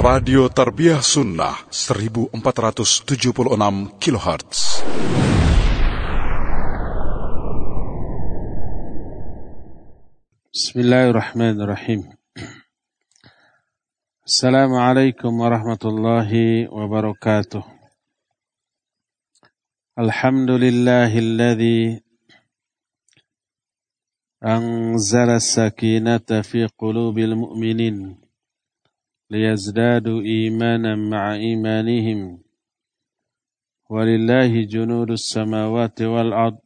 Radio Tarbiyah Sunnah 1476 kHz. Bismillahirrahmanirrahim. Assalamualaikum warahmatullahi wabarakatuh. Alhamdulillahilladzi anzala sakinata fi qulubil mu'minin ليزدادوا إيمانا مع إيمانهم. ولله جنود السماوات والأرض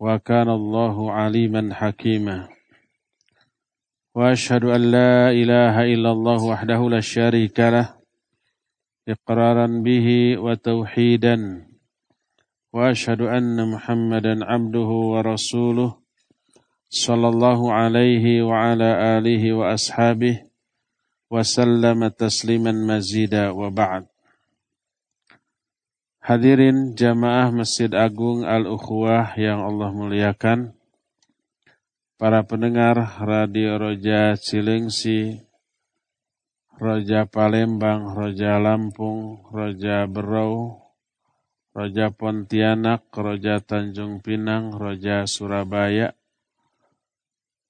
وكان الله عليما حكيما. وأشهد أن لا إله إلا الله وحده لا شريك له إقرارا به وتوحيدا. وأشهد أن محمدا عبده ورسوله صلى الله عليه وعلى آله وأصحابه وسلم تسليما مزيدا وبعد Hadirin jamaah Masjid Agung Al-Ukhuwah yang Allah muliakan, para pendengar Radio Roja Cilengsi, Roja Palembang, Roja Lampung, Roja Berau, Roja Pontianak, Roja Tanjung Pinang, Roja Surabaya,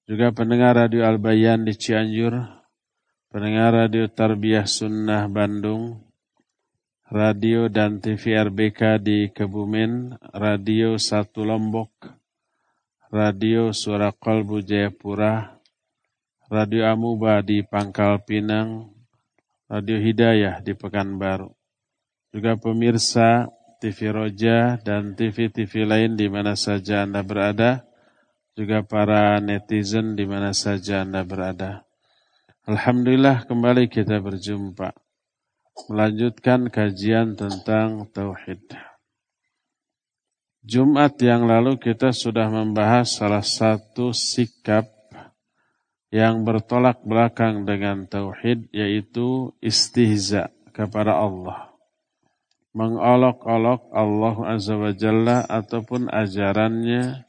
juga pendengar Radio Al-Bayan di Cianjur, pendengar Radio Tarbiyah Sunnah Bandung, radio dan TV RBK di Kebumen, radio Satu Lombok, radio Suara Kolbu Jayapura, radio Amuba di Pangkal Pinang, radio Hidayah di Pekanbaru. Juga pemirsa TV Roja dan TV-TV lain di mana saja Anda berada, juga para netizen di mana saja Anda berada. Alhamdulillah kembali kita berjumpa. Melanjutkan kajian tentang Tauhid. Jumat yang lalu kita sudah membahas salah satu sikap yang bertolak belakang dengan Tauhid yaitu istihza kepada Allah. Mengolok-olok Allah Azza wa Jalla ataupun ajarannya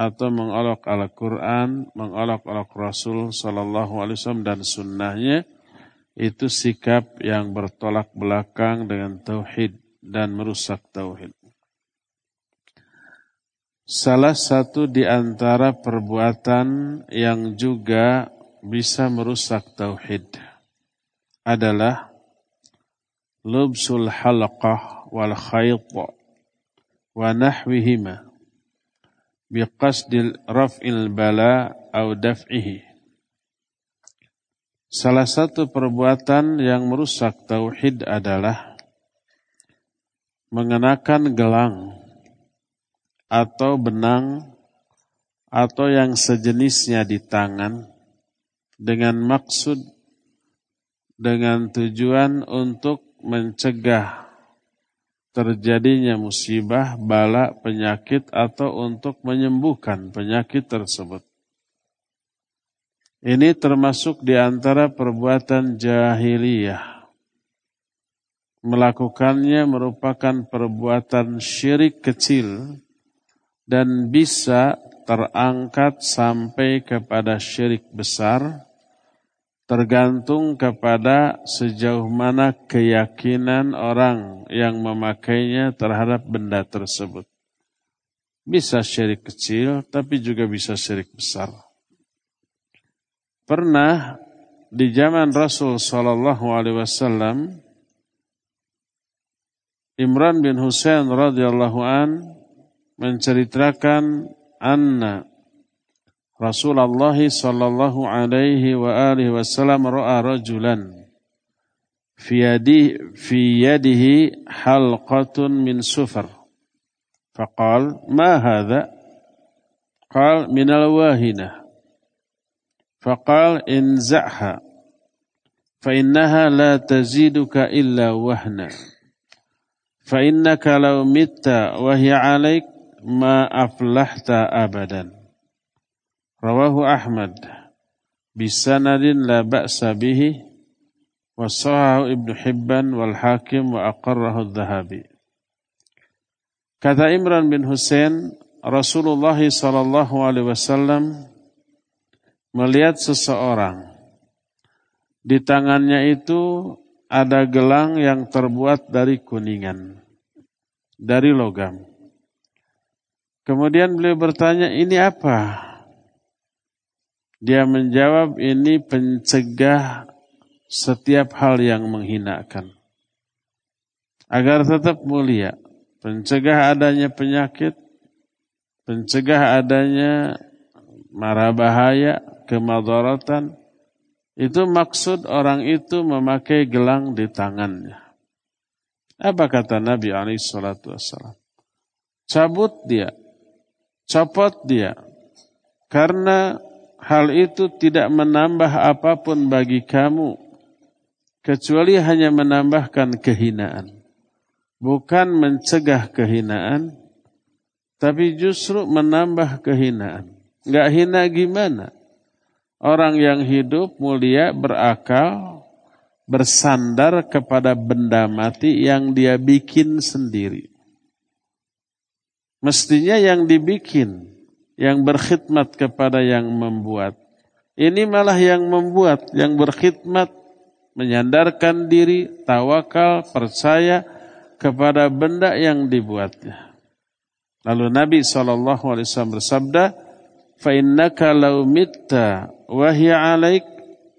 atau mengolok Al-Quran, mengolok-olok Rasul Sallallahu Alaihi Wasallam dan sunnahnya, itu sikap yang bertolak belakang dengan tauhid dan merusak tauhid. Salah satu di antara perbuatan yang juga bisa merusak tauhid adalah lubsul halaqah wal khayt wa nahwihima biqasdil raf'il bala au daf'ihi. Salah satu perbuatan yang merusak tauhid adalah mengenakan gelang atau benang atau yang sejenisnya di tangan dengan maksud dengan tujuan untuk mencegah terjadinya musibah, bala, penyakit atau untuk menyembuhkan penyakit tersebut. Ini termasuk di antara perbuatan jahiliyah. Melakukannya merupakan perbuatan syirik kecil dan bisa terangkat sampai kepada syirik besar tergantung kepada sejauh mana keyakinan orang yang memakainya terhadap benda tersebut. Bisa syirik kecil, tapi juga bisa syirik besar. Pernah di zaman Rasul Shallallahu Alaihi Wasallam, Imran bin Husain radhiyallahu an menceritakan anna Alaihi wa alihi wasallam ra'a rajulan fi yadihi fi yadihi halqatun min sufar. Faqal ma hadha? Qal min al-wahina faqal inza'ha fa innaha la taziduka illa wahna. Fa innaka law mitta wa hiya 'alaik ma aflahta abadan Rawahu Ahmad bisanadin la ba'sa bihi wa sahahu Ibnu Hibban wal Hakim wa aqarrahu Dhahabi. Kata Imran bin Husain, Rasulullah sallallahu alaihi wasallam melihat seseorang Di tangannya itu ada gelang yang terbuat dari kuningan, dari logam. Kemudian beliau bertanya, ini apa? Dia menjawab, ini pencegah setiap hal yang menghinakan. Agar tetap mulia. Pencegah adanya penyakit, pencegah adanya mara bahaya, kemadaratan, itu maksud orang itu memakai gelang di tangannya. Apa kata Nabi wassalam? Cabut dia, copot dia, karena hal itu tidak menambah apa pun bagi kamu, kecuali hanya menambahkan kehinaan bukan mencegah kehinaan, tapi justru menambah kehinaan. Gak hina gimana? Orang yang hidup mulia berakal, bersandar kepada benda mati yang dia bikin sendiri. Mestinya yang dibikin, yang berkhidmat kepada yang membuat. Ini malah yang membuat, yang berkhidmat, menyandarkan diri, tawakal, percaya, kepada benda yang dibuatnya. Lalu Nabi SAW bersabda, فَإِنَّكَ لَوْ مِتَّ وَهِيَ عَلَيْكَ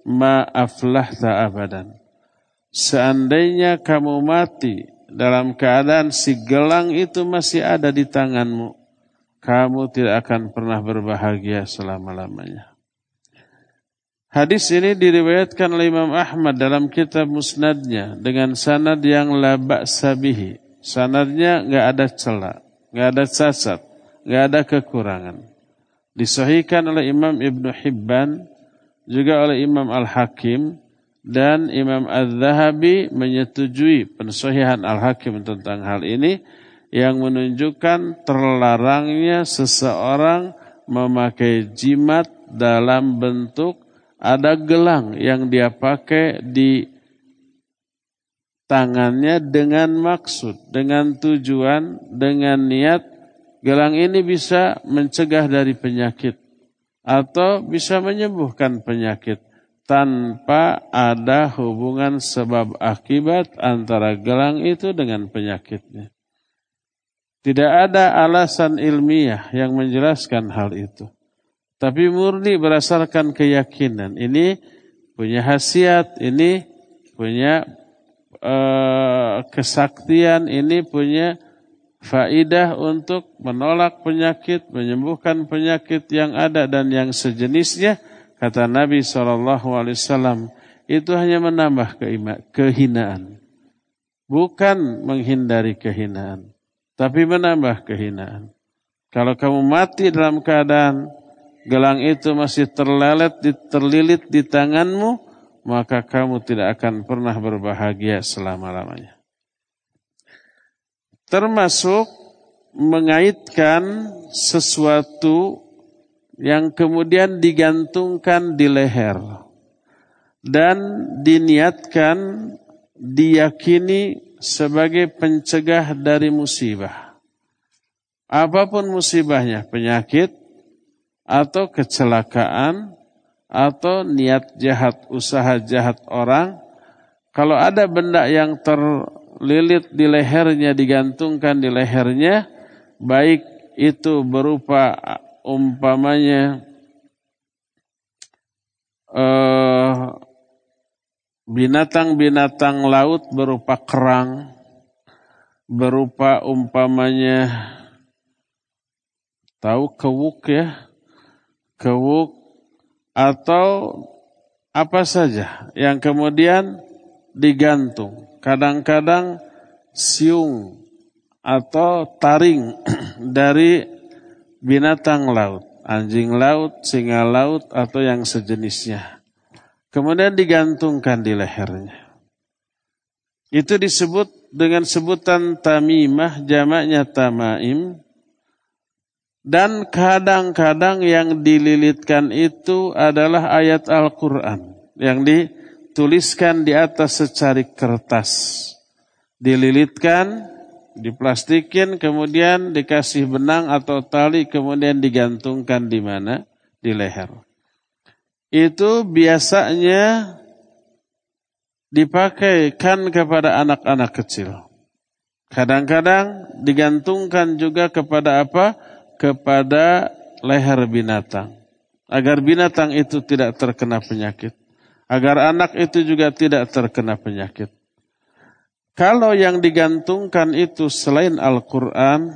مَا أَفْلَحْتَ abadan. Seandainya kamu mati dalam keadaan si gelang itu masih ada di tanganmu, kamu tidak akan pernah berbahagia selama-lamanya. Hadis ini diriwayatkan oleh Imam Ahmad dalam kitab musnadnya dengan sanad yang labak sabihi. Sanadnya nggak ada celah, nggak ada cacat, nggak ada kekurangan. Disahihkan oleh Imam Ibn Hibban, juga oleh Imam Al-Hakim, dan Imam Al-Zahabi menyetujui pensahihan Al-Hakim tentang hal ini yang menunjukkan terlarangnya seseorang memakai jimat dalam bentuk ada gelang yang dia pakai di tangannya dengan maksud, dengan tujuan, dengan niat gelang ini bisa mencegah dari penyakit atau bisa menyembuhkan penyakit tanpa ada hubungan sebab akibat antara gelang itu dengan penyakitnya. Tidak ada alasan ilmiah yang menjelaskan hal itu. Tapi murni berdasarkan keyakinan. Ini punya khasiat, ini punya uh, kesaktian, ini punya faidah untuk menolak penyakit, menyembuhkan penyakit yang ada dan yang sejenisnya. Kata Nabi SAW, itu hanya menambah kehinaan. Bukan menghindari kehinaan, tapi menambah kehinaan. Kalau kamu mati dalam keadaan gelang itu masih terlelet, terlilit di tanganmu, maka kamu tidak akan pernah berbahagia selama-lamanya. Termasuk mengaitkan sesuatu yang kemudian digantungkan di leher dan diniatkan diyakini sebagai pencegah dari musibah. Apa pun musibahnya, penyakit, atau kecelakaan atau niat jahat, usaha jahat orang. Kalau ada benda yang terlilit di lehernya, digantungkan di lehernya, baik itu berupa umpamanya uh, binatang-binatang laut berupa kerang, berupa umpamanya tahu kewuk ya, kewuk, atau apa saja yang kemudian digantung. Kadang-kadang siung atau taring dari binatang laut, anjing laut, singa laut, atau yang sejenisnya. Kemudian digantungkan di lehernya. Itu disebut dengan sebutan tamimah, jamaknya tamaim, dan kadang-kadang yang dililitkan itu adalah ayat Al-Quran yang dituliskan di atas secari kertas. Dililitkan, diplastikin, kemudian dikasih benang atau tali, kemudian digantungkan di mana? Di leher. Itu biasanya dipakaikan kepada anak-anak kecil. Kadang-kadang digantungkan juga kepada apa? Kepada leher binatang. Agar binatang itu tidak terkena penyakit. Agar anak itu juga tidak terkena penyakit. Kalau yang digantungkan itu selain Al-Quran,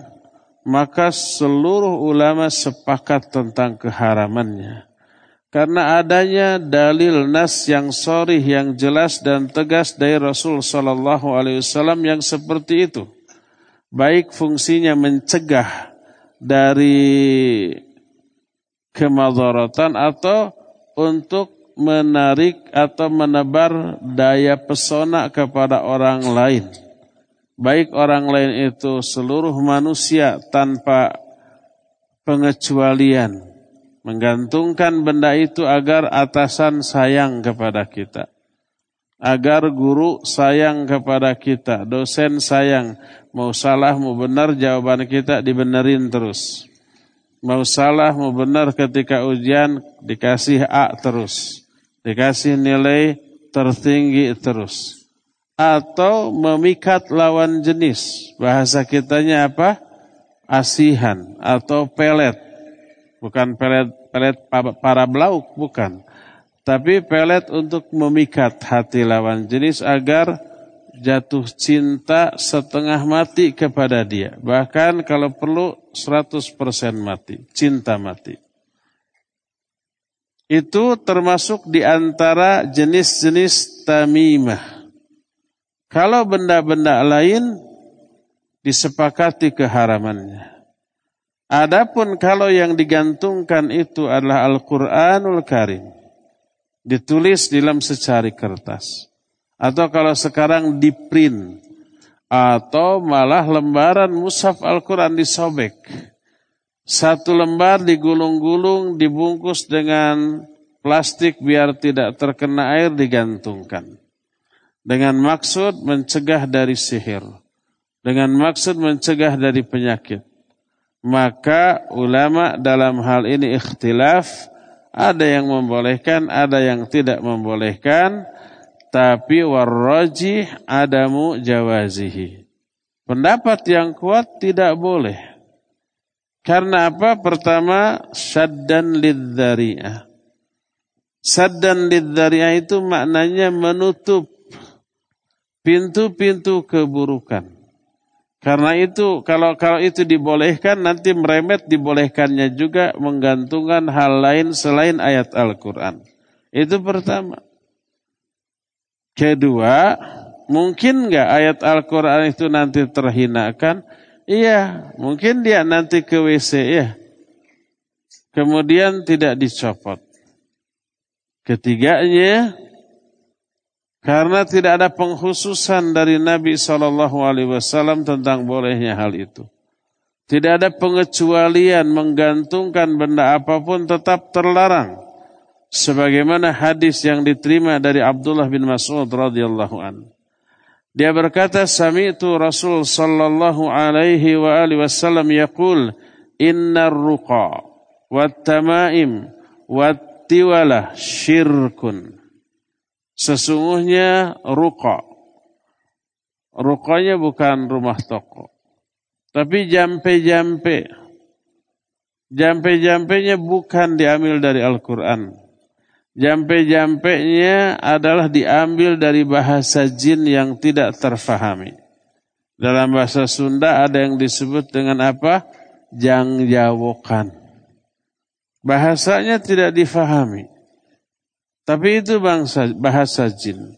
maka seluruh ulama sepakat tentang keharamannya. Karena adanya dalil nas yang sorih, yang jelas dan tegas dari Rasul Sallallahu Alaihi Wasallam yang seperti itu. Baik fungsinya mencegah dari kemadaratan atau untuk menarik atau menebar daya pesona kepada orang lain. Baik orang lain itu seluruh manusia tanpa pengecualian menggantungkan benda itu agar atasan sayang kepada kita. Agar guru sayang kepada kita, dosen sayang. Mau salah, mau benar, jawaban kita dibenerin terus. Mau salah, mau benar ketika ujian dikasih A terus. Dikasih nilai tertinggi terus. Atau memikat lawan jenis. Bahasa kitanya apa? Asihan atau pelet bukan pelet pelet para belauk bukan. Tapi pelet untuk memikat hati lawan jenis agar jatuh cinta setengah mati kepada dia. Bahkan kalau perlu 100% mati cinta mati. Itu termasuk di antara jenis-jenis tamimah. Kalau benda-benda lain disepakati keharamannya Adapun kalau yang digantungkan itu adalah Al-Quranul Karim. Ditulis dalam secari kertas. Atau kalau sekarang di print. Atau malah lembaran mushaf Al-Quran disobek. Satu lembar digulung-gulung, dibungkus dengan plastik biar tidak terkena air digantungkan. Dengan maksud mencegah dari sihir. Dengan maksud mencegah dari penyakit maka ulama dalam hal ini ikhtilaf. Ada yang membolehkan ada yang tidak membolehkan. Tapi warrajih adamu jawazihi. Pendapat yang kuat tidak boleh. Karena apa? Pertama syaddan lidzari'ah. Saddan lidzari'ah itu maknanya menutup pintu-pintu keburukan karena itu kalau kalau itu dibolehkan nanti meremet dibolehkannya juga menggantungkan hal lain selain ayat Al-Qur'an. Itu pertama. Kedua, mungkin nggak ayat Al-Qur'an itu nanti terhinakan? Iya, mungkin dia nanti ke WC ya. Kemudian tidak dicopot. Ketiganya, karena tidak ada penghususan dari Nabi Shallallahu Alaihi Wasallam tentang bolehnya hal itu. Tidak ada pengecualian menggantungkan benda apa pun tetap terlarang. Sebagaimana hadis yang diterima dari Abdullah bin Mas'ud radhiyallahu an. Dia berkata, "Sami'tu Rasul sallallahu alaihi wa alihi wasallam yaqul, "Innar ruqa wat tamaim wat tiwalah syirkun." Sesungguhnya ruqa. Ruqanya bukan rumah toko. Tapi jampe-jampe. Jampe-jampenya bukan diambil dari Al-Quran. Jampe-jampenya adalah diambil dari bahasa jin yang tidak terfahami. Dalam bahasa Sunda ada yang disebut dengan apa? Jangjawokan. Bahasanya tidak difahami. Tapi itu bangsa bahasa jin.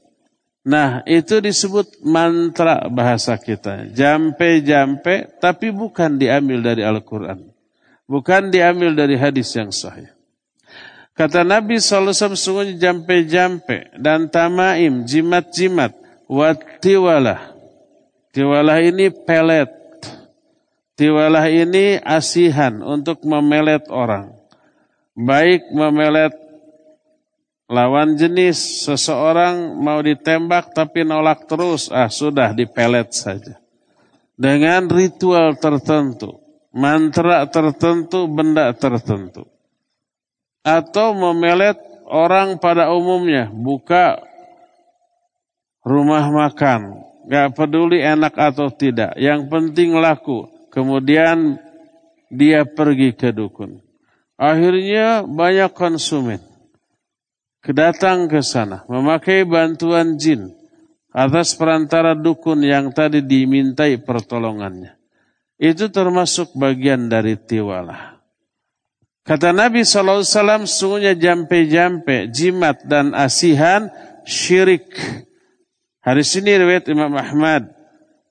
Nah, itu disebut mantra bahasa kita. Jampe-jampe, tapi bukan diambil dari Al-Quran. Bukan diambil dari hadis yang sahih. Kata Nabi SAW, sungguhnya jampe-jampe dan tamaim, jimat-jimat, watiwalah. Tiwalah ini pelet. Tiwalah ini asihan untuk memelet orang. Baik memelet lawan jenis seseorang mau ditembak tapi nolak terus, ah sudah dipelet saja. Dengan ritual tertentu, mantra tertentu, benda tertentu. Atau memelet orang pada umumnya, buka rumah makan, gak peduli enak atau tidak, yang penting laku. Kemudian dia pergi ke dukun. Akhirnya banyak konsumen kedatang ke sana memakai bantuan jin atas perantara dukun yang tadi dimintai pertolongannya. Itu termasuk bagian dari tiwalah. Kata Nabi SAW, sungguhnya jampe-jampe, jimat dan asihan syirik. Hadis ini riwayat Imam Ahmad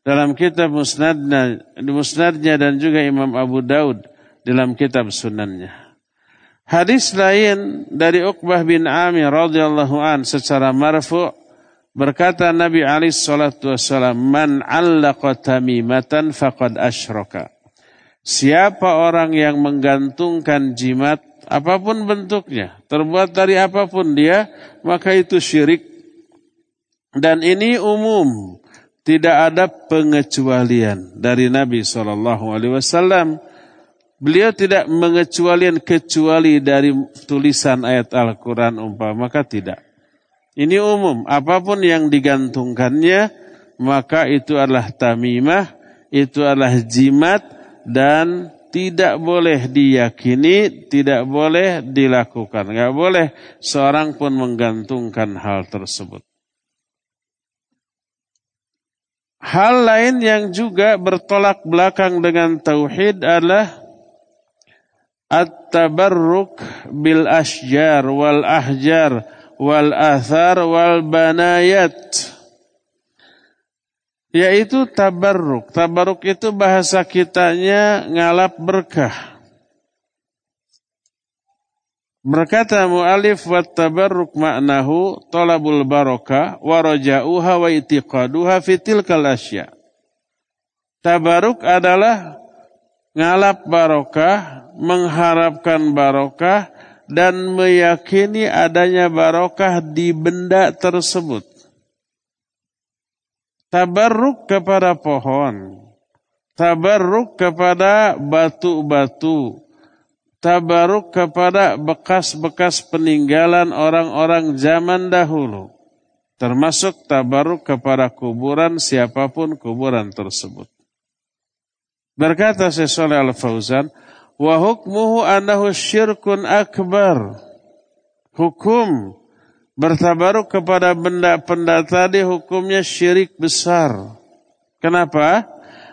dalam kitab musnadnya, musnadnya dan juga Imam Abu Daud dalam kitab sunannya. Hadis lain dari Uqbah bin Amir radhiyallahu an secara marfu' berkata Nabi alaihi salatu wasallam man 'allaqa tamimatan faqad asyraka. Siapa orang yang menggantungkan jimat apa pun bentuknya, terbuat dari apa pun dia, maka itu syirik. Dan ini umum, tidak ada pengecualian dari Nabi Shallallahu Alaihi Wasallam. Beliau tidak mengecualian kecuali dari tulisan ayat Al-Quran umpama, maka tidak. Ini umum, apa pun yang digantungkannya, maka itu adalah tamimah, itu adalah jimat, dan tidak boleh diyakini, tidak boleh dilakukan. Tidak boleh seorang pun menggantungkan hal tersebut. Hal lain yang juga bertolak belakang dengan tauhid adalah at-tabarruk bil asjar wal ahjar wal athar wal banayat yaitu tabarruk. Tabarruk itu bahasa kitanya ngalap berkah. Berkata mu'alif wa tabarruk maknahu talabul barokah wa raja'uha wa itiqaduha fitil kalasya. Tabarruk adalah ngalap barokah, mengharapkan barokah, dan meyakini adanya barokah di benda tersebut. Tabarruk kepada pohon. Tabarruk kepada batu-batu. Tabarruk kepada bekas-bekas peninggalan orang-orang zaman dahulu. Termasuk tabarruk kepada kuburan siapa pun kuburan tersebut. Berkata Syekh Al-Fauzan, wa hukmuhu annahu syirkun akbar. Hukum Bertabaruk kepada benda-benda tadi hukumnya syirik besar. Kenapa?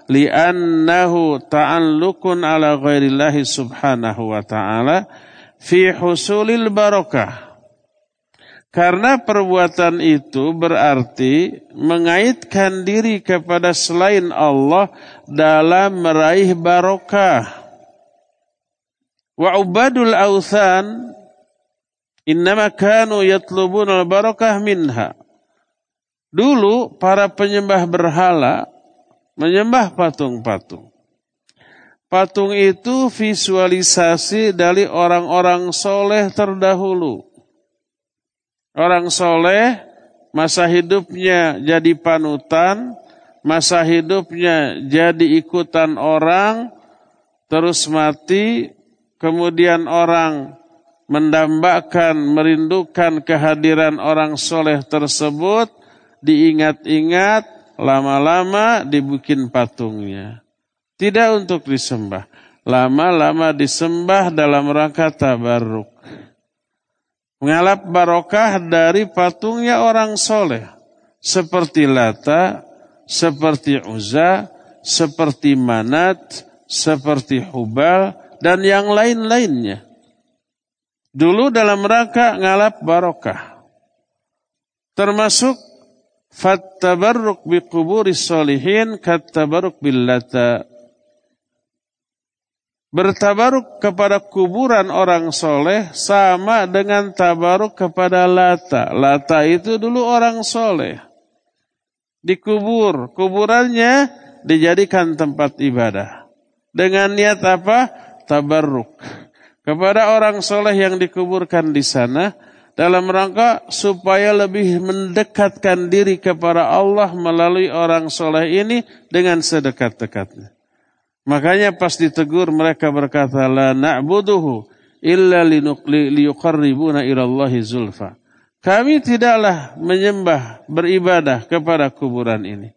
Li'annahu ta'allukun ala ghairillahi subhanahu wa ta'ala fi husulil barakah. Karena perbuatan itu berarti mengaitkan diri kepada selain Allah dalam meraih barokah. Wa ubadul authan Innama kanu yatlubun al-barakah minha. Dulu para penyembah berhala menyembah patung-patung. Patung itu visualisasi dari orang-orang soleh terdahulu. Orang soleh masa hidupnya jadi panutan, masa hidupnya jadi ikutan orang, terus mati, kemudian orang mendambakan, merindukan kehadiran orang soleh tersebut, diingat-ingat, lama-lama dibikin patungnya. Tidak untuk disembah. Lama-lama disembah dalam rangka tabarruk. Mengalap barokah dari patungnya orang soleh. Seperti Lata, seperti Uzza, seperti Manat, seperti Hubal, dan yang lain-lainnya. Dulu dalam rangka ngalap barokah. Termasuk fattabarruk bi kuburis solihin kattabarruk billata. Bertabaruk kepada kuburan orang soleh sama dengan tabaruk kepada lata. Lata itu dulu orang soleh. Dikubur, kuburannya dijadikan tempat ibadah. Dengan niat apa? Tabarruk kepada orang soleh yang dikuburkan di sana dalam rangka supaya lebih mendekatkan diri kepada Allah melalui orang soleh ini dengan sedekat-dekatnya. Makanya pas ditegur mereka berkata la na'buduhu illa liyuqarribuna ilallahi zulfa. Kami tidaklah menyembah, beribadah kepada kuburan ini.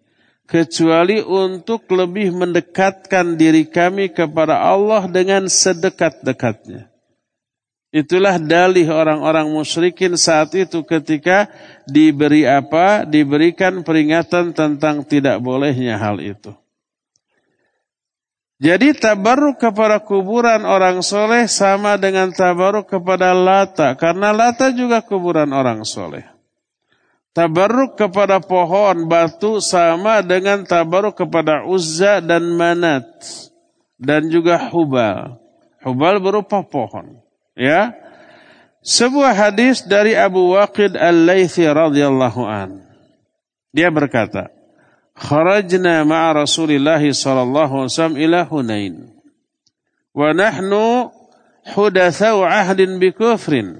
Kecuali untuk lebih mendekatkan diri kami kepada Allah dengan sedekat-dekatnya. Itulah dalih orang-orang musyrikin saat itu ketika diberi apa? Diberikan peringatan tentang tidak bolehnya hal itu. Jadi tabaruk kepada kuburan orang soleh sama dengan tabaruk kepada lata. Karena lata juga kuburan orang soleh. Tabaruk kepada pohon batu sama dengan tabaruk kepada uzza dan manat. Dan juga hubal. Hubal berupa pohon. Ya. Sebuah hadis dari Abu Waqid al-Laythi radhiyallahu an. Dia berkata, خرجنا مع رسول الله صلى الله عليه وسلم إلى هنين. ونحن حدثاء عهد بكفر.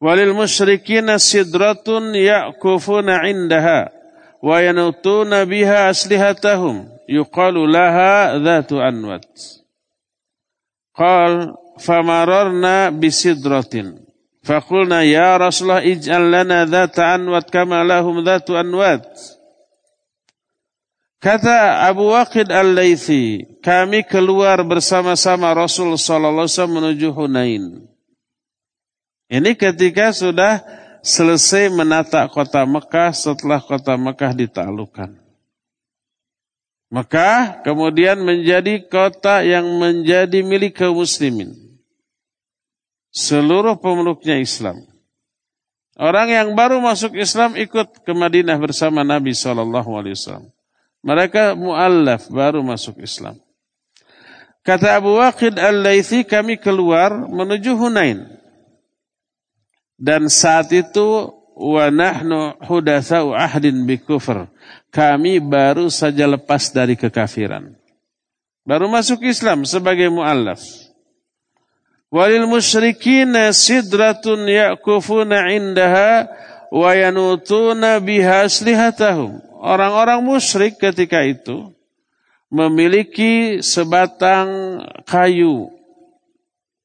وللمشركين سدرة يأكفون عندها وينوتون بها أسلحتهم. يقال لها ذات أنوت. قال فمررنا بسدرة. فقلنا يا رسول الله اجعل لنا ذات أنوت كما لهم ذات أنوت. Kata Abu Waqid Al-Laythi, kami keluar bersama-sama Rasul sallallahu alaihi wasallam menuju Hunain. Ini ketika sudah selesai menata kota Mekah setelah kota Mekah ditaklukkan. Mekah kemudian menjadi kota yang menjadi milik kaum muslimin. Seluruh pemeluknya Islam. Orang yang baru masuk Islam ikut ke Madinah bersama Nabi Shallallahu Alaihi Wasallam. Mereka mu'allaf baru masuk Islam. Kata Abu Waqid Al-Laythi kami keluar menuju Hunain. Dan saat itu wa nahnu hudatsau ahdin bi kufr. Kami baru saja lepas dari kekafiran. Baru masuk Islam sebagai muallaf. Walil musyrikin sidratun ya'kufuna indaha wa yanutuna biha aslihatahum orang-orang musyrik ketika itu memiliki sebatang kayu.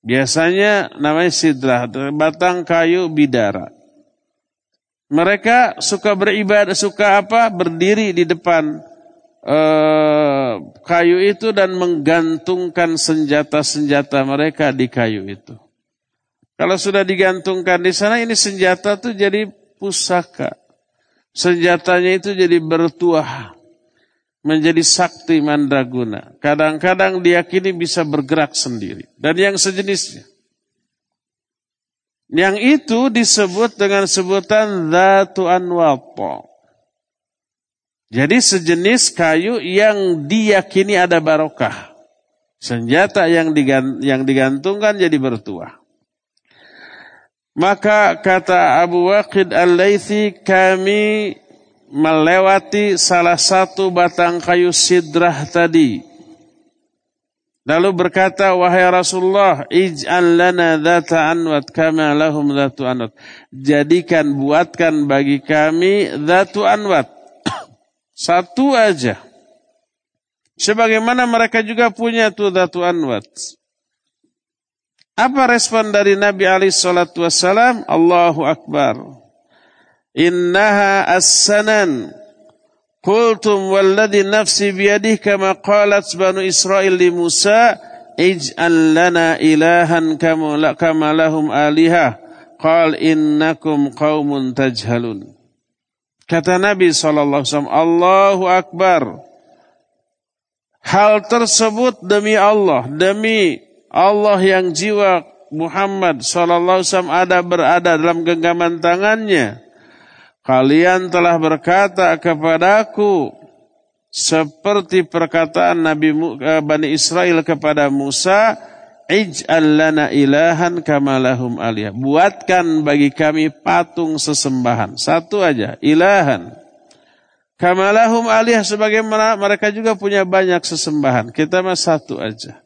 Biasanya namanya sidrah, batang kayu bidara. Mereka suka beribadah, suka apa? Berdiri di depan eh, kayu itu dan menggantungkan senjata-senjata mereka di kayu itu. Kalau sudah digantungkan di sana, ini senjata tuh jadi pusaka senjatanya itu jadi bertuah menjadi sakti mandraguna. Kadang-kadang diyakini bisa bergerak sendiri dan yang sejenisnya. Yang itu disebut dengan sebutan Dhatu Anwapo. Jadi sejenis kayu yang diyakini ada barokah. Senjata yang digantungkan jadi bertuah. Maka kata Abu Waqid Al-Laythi kami melewati salah satu batang kayu sidrah tadi. Lalu berkata, wahai Rasulullah, ij'al lana dhata anwat kama lahum dhatu anwat. Jadikan, buatkan bagi kami dhatu anwat. Satu aja. Sebagaimana mereka juga punya tuh dhatu anwat. Apa respon dari Nabi alaihi salatu? Allahu Akbar. Innaha as-sanan. Qultum walladhi nafsi biyadih kama qalat banu Israel li Musa ij'al lana ilahan kama lahum alihah. Qal innakum qaumun tajhalun. Kata Nabi SAW, Allahu Akbar. Hal tersebut demi Allah, demi Allah yang jiwa Muhammad sallallahu wasallam ada berada dalam genggaman tangannya. Kalian telah berkata kepadaku seperti perkataan Nabi eh, Bani Israel kepada Musa, Ij'al lana ilahan kamalahum aliyah. Buatkan bagi kami patung sesembahan. Satu aja, ilahan. Kamalahum aliyah sebagaimana mereka juga punya banyak sesembahan. Kita mah satu aja.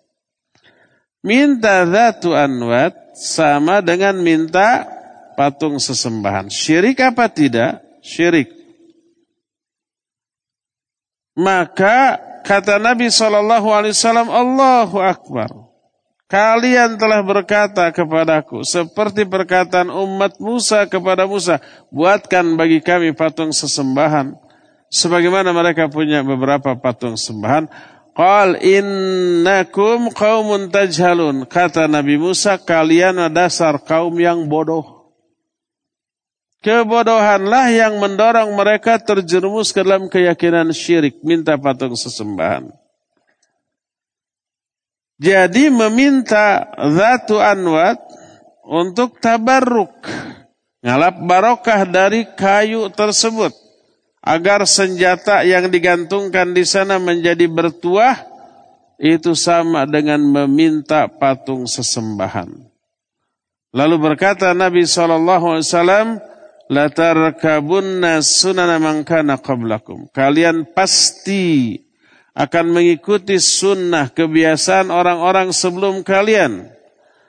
Minta dhatu anwat sama dengan minta patung sesembahan. Syirik apa tidak? Syirik. Maka kata Nabi Shallallahu Alaihi Allahu Akbar. Kalian telah berkata kepadaku seperti perkataan umat Musa kepada Musa, buatkan bagi kami patung sesembahan. Sebagaimana mereka punya beberapa patung sembahan. Qal innakum qaumun tajhalun. Kata Nabi Musa, kalian dasar kaum yang bodoh. Kebodohanlah yang mendorong mereka terjerumus ke dalam keyakinan syirik, minta patung sesembahan. Jadi meminta Zatu Anwat untuk tabarruk. Ngalap barokah dari kayu tersebut. Agar senjata yang digantungkan di sana menjadi bertuah. Itu sama dengan meminta patung sesembahan. Lalu berkata Nabi SAW, Latarkabunna sunana mangkana qablakum. Kalian pasti akan mengikuti sunnah kebiasaan orang-orang sebelum kalian.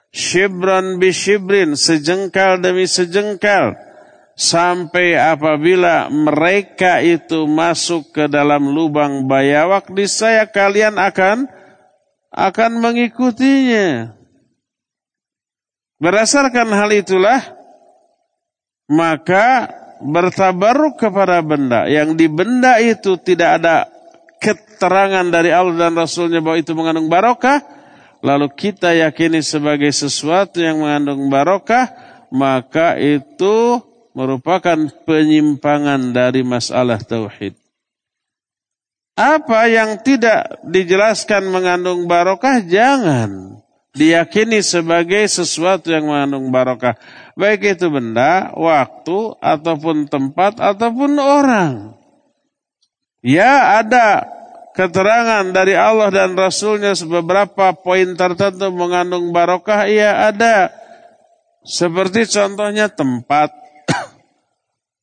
Shibran bi shibrin, sejengkal demi sejengkal. Sampai apabila mereka itu masuk ke dalam lubang bayawak di saya kalian akan akan mengikutinya. Berdasarkan hal itulah maka bertabaruk kepada benda yang di benda itu tidak ada keterangan dari Allah dan Rasulnya bahwa itu mengandung barokah, lalu kita yakini sebagai sesuatu yang mengandung barokah, maka itu merupakan penyimpangan dari masalah tauhid. Apa yang tidak dijelaskan mengandung barokah jangan diyakini sebagai sesuatu yang mengandung barokah. Baik itu benda, waktu, ataupun tempat, ataupun orang. Ya ada keterangan dari Allah dan Rasulnya beberapa poin tertentu mengandung barokah. Ya ada. Seperti contohnya tempat.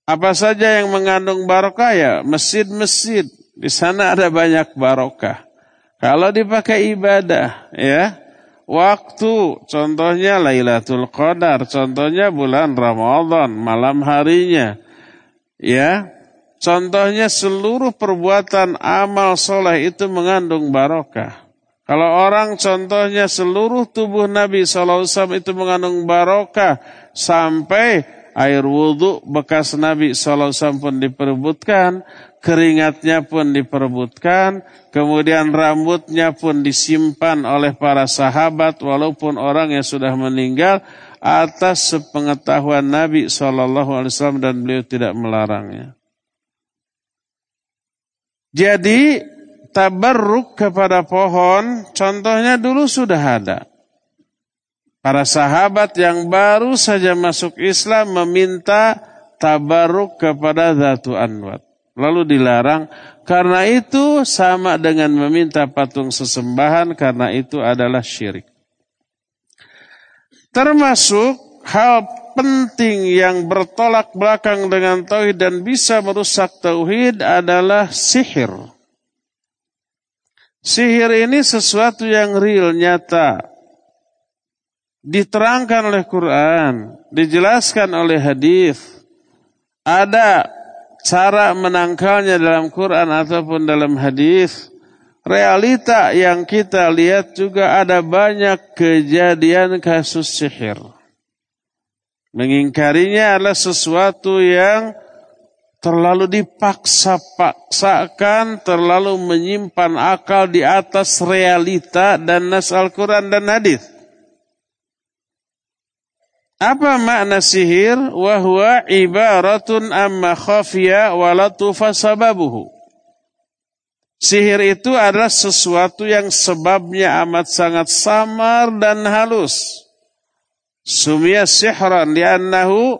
Apa saja yang mengandung barokah ya masjid-masjid. Di sana ada banyak barokah. Kalau dipakai ibadah ya. Waktu contohnya Lailatul Qadar, contohnya bulan Ramadan, malam harinya. Ya, Contohnya seluruh perbuatan amal soleh itu mengandung barokah. Kalau orang contohnya seluruh tubuh Nabi SAW itu mengandung barokah. Sampai air wudhu bekas Nabi SAW pun diperebutkan. Keringatnya pun diperebutkan. Kemudian rambutnya pun disimpan oleh para sahabat. Walaupun orang yang sudah meninggal. Atas sepengetahuan Nabi SAW dan beliau tidak melarangnya. Jadi tabarruk kepada pohon contohnya dulu sudah ada. Para sahabat yang baru saja masuk Islam meminta tabarruk kepada Zatu Anwat. Lalu dilarang karena itu sama dengan meminta patung sesembahan karena itu adalah syirik. Termasuk hal penting yang bertolak belakang dengan tauhid dan bisa merusak tauhid adalah sihir. Sihir ini sesuatu yang real, nyata. Diterangkan oleh Quran, dijelaskan oleh hadis. Ada cara menangkalnya dalam Quran ataupun dalam hadis. Realita yang kita lihat juga ada banyak kejadian kasus sihir. Mengingkarinya adalah sesuatu yang terlalu dipaksa-paksakan, terlalu menyimpan akal di atas realita dan nas Al-Quran dan hadis. Apa makna sihir? Wahwa ibaratun amma khafiya walatufa sababuhu. Sihir itu adalah sesuatu yang sebabnya amat sangat samar dan halus. Sumia sihran li'annahu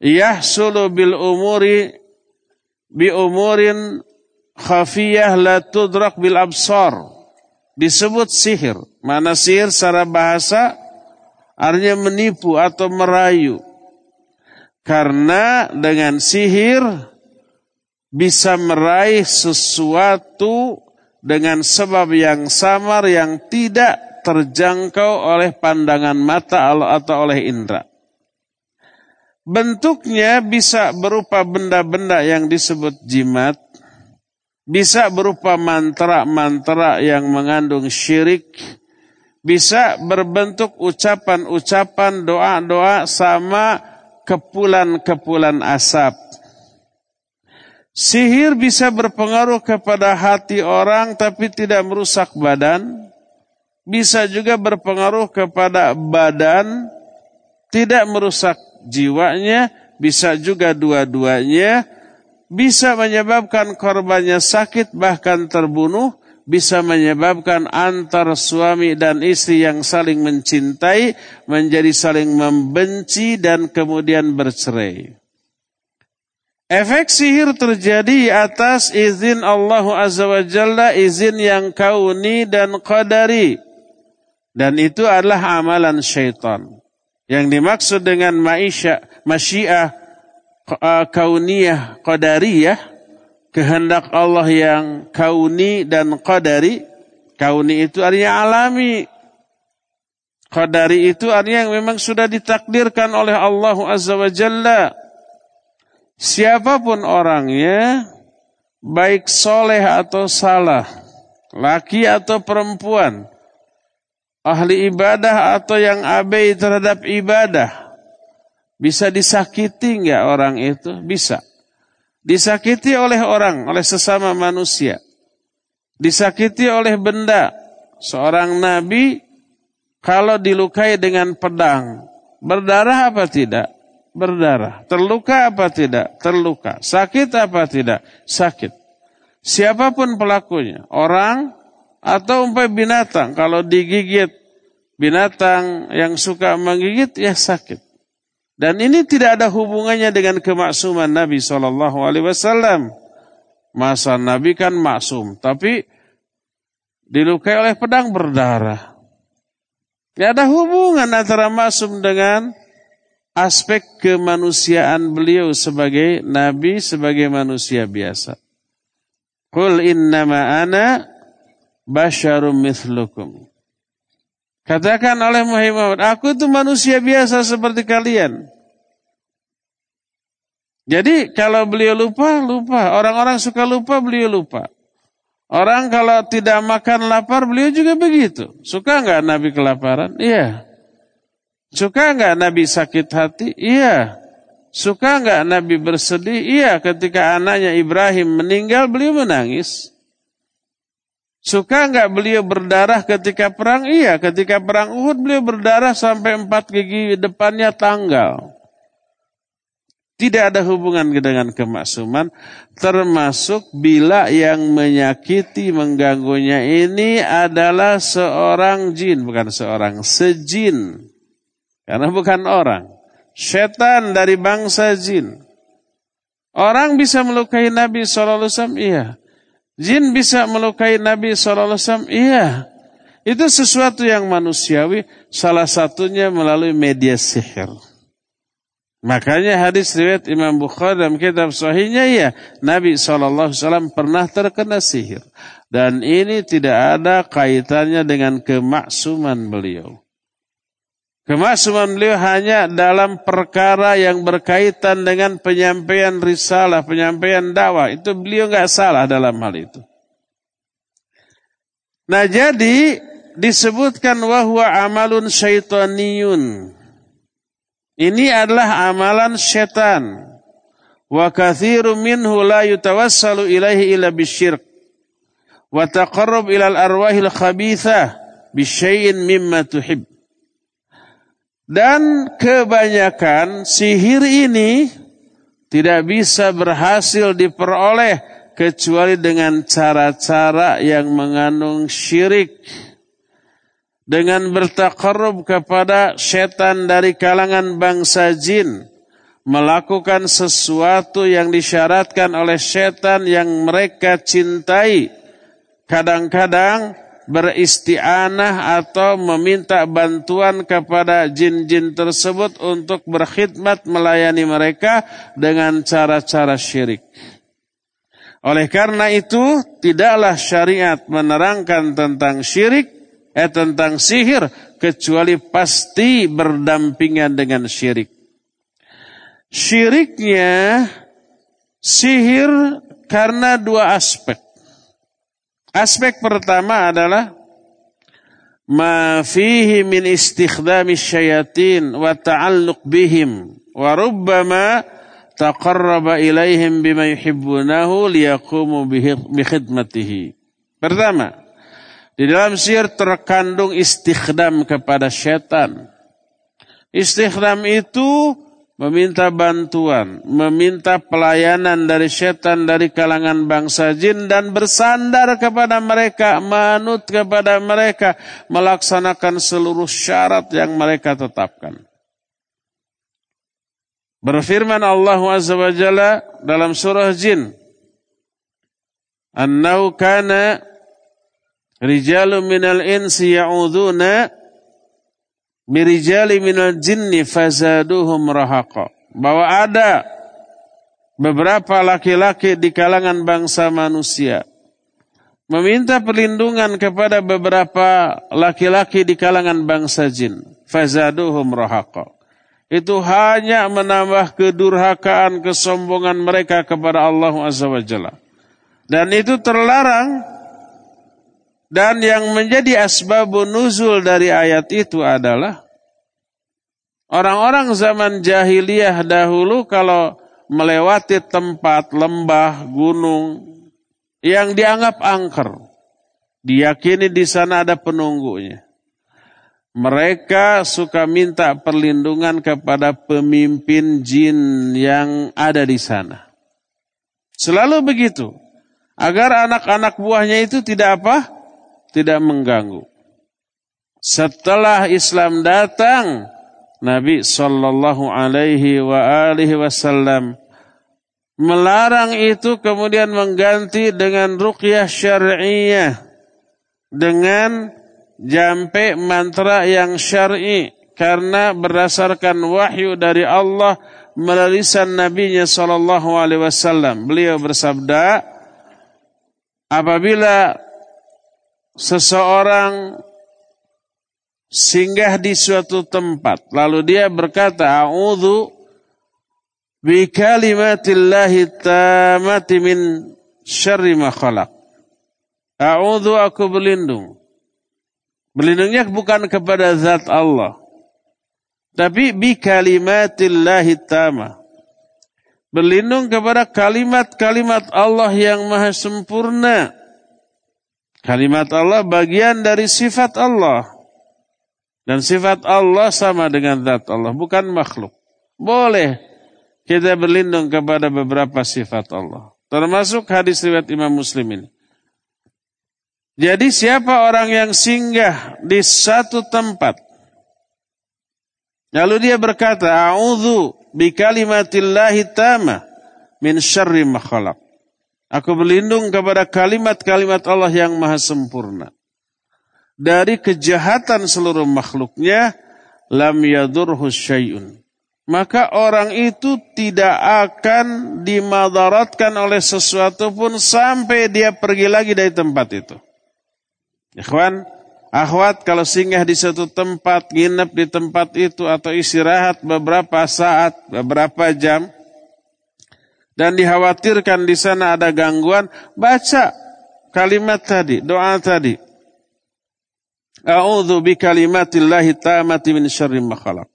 yahsulu bil umuri bi umurin khafiyah la tudrak bil absar. Disebut sihir. Mana sihir secara bahasa artinya menipu atau merayu. Karena dengan sihir bisa meraih sesuatu dengan sebab yang samar yang tidak terjangkau oleh pandangan mata atau oleh indera. Bentuknya bisa berupa benda-benda yang disebut jimat, bisa berupa mantra-mantra yang mengandung syirik, bisa berbentuk ucapan-ucapan doa-doa sama kepulan-kepulan asap. Sihir bisa berpengaruh kepada hati orang tapi tidak merusak badan. Bisa juga berpengaruh kepada badan, tidak merusak jiwanya, bisa juga dua-duanya, bisa menyebabkan korbannya sakit bahkan terbunuh, bisa menyebabkan antar suami dan istri yang saling mencintai menjadi saling membenci dan kemudian bercerai. Efek sihir terjadi atas izin Allah Azza wa Jalla, izin yang kauni dan qadari. Dan itu adalah amalan syaitan. Yang dimaksud dengan maisha, masyiah kauniyah qadariyah, kehendak Allah yang kauni dan qadari. Kauni itu artinya alami. Qadari itu artinya yang memang sudah ditakdirkan oleh Allah Azza wa Jalla siapa pun orangnya, baik soleh atau salah, laki atau perempuan, ahli ibadah atau yang abai terhadap ibadah, bisa disakiti nggak orang itu? Bisa. Disakiti oleh orang, oleh sesama manusia. Disakiti oleh benda. Seorang nabi kalau dilukai dengan pedang, berdarah apa tidak? berdarah. Terluka apa tidak? Terluka. Sakit apa tidak? Sakit. Siapa pun pelakunya, orang atau umpamai binatang, kalau digigit binatang yang suka menggigit, ya sakit. Dan ini tidak ada hubungannya dengan kemaksuman Nabi Shallallahu Alaihi Wasallam. Masa Nabi kan maksum, tapi dilukai oleh pedang berdarah. Tidak ada hubungan antara maksum dengan aspek kemanusiaan beliau sebagai nabi, sebagai manusia biasa. Qul innama ana basyarum mithlukum. Katakan oleh Muhammad, aku itu manusia biasa seperti kalian. Jadi kalau beliau lupa, lupa. Orang-orang suka lupa, beliau lupa. Orang kalau tidak makan lapar, beliau juga begitu. Suka nggak Nabi kelaparan? Iya. Suka nggak Nabi sakit hati? Iya. Suka nggak Nabi bersedih? Iya. Ketika anaknya Ibrahim meninggal, beliau menangis. Suka nggak beliau berdarah ketika perang? Iya. Ketika perang Uhud, beliau berdarah sampai empat gigi depannya tanggal. Tidak ada hubungan dengan kemaksuman, termasuk bila yang menyakiti, mengganggunya ini adalah seorang jin, bukan seorang sejin. Karena bukan orang. Setan dari bangsa jin. Orang bisa melukai Nabi SAW? Iya. Jin bisa melukai Nabi SAW? Iya. Itu sesuatu yang manusiawi. Salah satunya melalui media sihir. Makanya hadis riwayat Imam Bukhari dalam kitab sahihnya ya Nabi SAW pernah terkena sihir. Dan ini tidak ada kaitannya dengan kemaksuman beliau. Kemaksuman beliau hanya dalam perkara yang berkaitan dengan penyampaian risalah, penyampaian dakwah. Itu beliau nggak salah dalam hal itu. Nah jadi disebutkan wahwa amalun syaitaniyun. Ini adalah amalan setan. Wa kathiru minhu la yutawassalu ilaihi ila bisyirk. Wa taqarrub ilal arwahil khabithah bisyai'in mimma tuhib. Dan kebanyakan sihir ini tidak bisa berhasil diperoleh kecuali dengan cara-cara yang mengandung syirik. Dengan bertakarub kepada setan dari kalangan bangsa jin. Melakukan sesuatu yang disyaratkan oleh setan yang mereka cintai. Kadang-kadang beristianah atau meminta bantuan kepada jin-jin tersebut untuk berkhidmat melayani mereka dengan cara-cara syirik. Oleh karena itu, tidaklah syariat menerangkan tentang syirik, eh tentang sihir, kecuali pasti berdampingan dengan syirik. Syiriknya, sihir karena dua aspek. Aspek pertama adalah ma fihi min istikhdami syayatin wa ta'alluq bihim wa rubbama taqarraba ilaihim bima yuhibbunahu liyaqumu bi khidmatihi. Pertama, di dalam sihir terkandung istikhdam kepada setan. Istikhdam itu meminta bantuan, meminta pelayanan dari setan dari kalangan bangsa jin dan bersandar kepada mereka, manut kepada mereka, melaksanakan seluruh syarat yang mereka tetapkan. Berfirman Allah Azza wa Jalla dalam surah Jin, "Annau kana rijalun minal insi ya'uduna birijali minal jinni fazaduhum rahaqa. Bahwa ada beberapa laki-laki di kalangan bangsa manusia meminta perlindungan kepada beberapa laki-laki di kalangan bangsa jin. Fazaduhum rahaqa. Itu hanya menambah kedurhakaan, kesombongan mereka kepada Allah Azza wa Jalla. Dan itu terlarang dan yang menjadi asbabun nuzul dari ayat itu adalah orang-orang zaman jahiliyah dahulu kalau melewati tempat lembah, gunung yang dianggap angker, diyakini di sana ada penunggunya. Mereka suka minta perlindungan kepada pemimpin jin yang ada di sana. Selalu begitu. Agar anak-anak buahnya itu tidak apa? Tidak mengganggu. Setelah Islam datang, Nabi Shallallahu Alaihi Wasallam melarang itu kemudian mengganti dengan ruqyah syariah dengan jampe mantra yang syar'i karena berdasarkan wahyu dari Allah melalui nabinya sallallahu alaihi wasallam beliau bersabda apabila seseorang singgah di suatu tempat lalu dia berkata a'udzu bi kalimatillahi tamati min syarri ma khalaq. A'udzu aku berlindung. Berlindungnya bukan kepada zat Allah tapi bi kalimatillahi tamah berlindung kepada kalimat-kalimat Allah yang maha sempurna Kalimat Allah bagian dari sifat Allah. Dan sifat Allah sama dengan zat Allah, bukan makhluk. Boleh kita berlindung kepada beberapa sifat Allah. Termasuk hadis riwayat Imam Muslim ini. Jadi siapa orang yang singgah di satu tempat. Lalu dia berkata, A'udhu bi kalimatillahi tama min syarri makhluk. Aku berlindung kepada kalimat-kalimat Allah yang maha sempurna. Dari kejahatan seluruh makhluknya, lam yadurhu syai'un. Maka orang itu tidak akan dimadaratkan oleh sesuatu pun sampai dia pergi lagi dari tempat itu. Ikhwan, akhwat kalau singgah di suatu tempat, nginep di tempat itu atau istirahat beberapa saat, beberapa jam, dan dikhawatirkan di sana ada gangguan, baca kalimat tadi, doa tadi. A'udzu bi kalimatillahi tamati min syarri ma khalaq.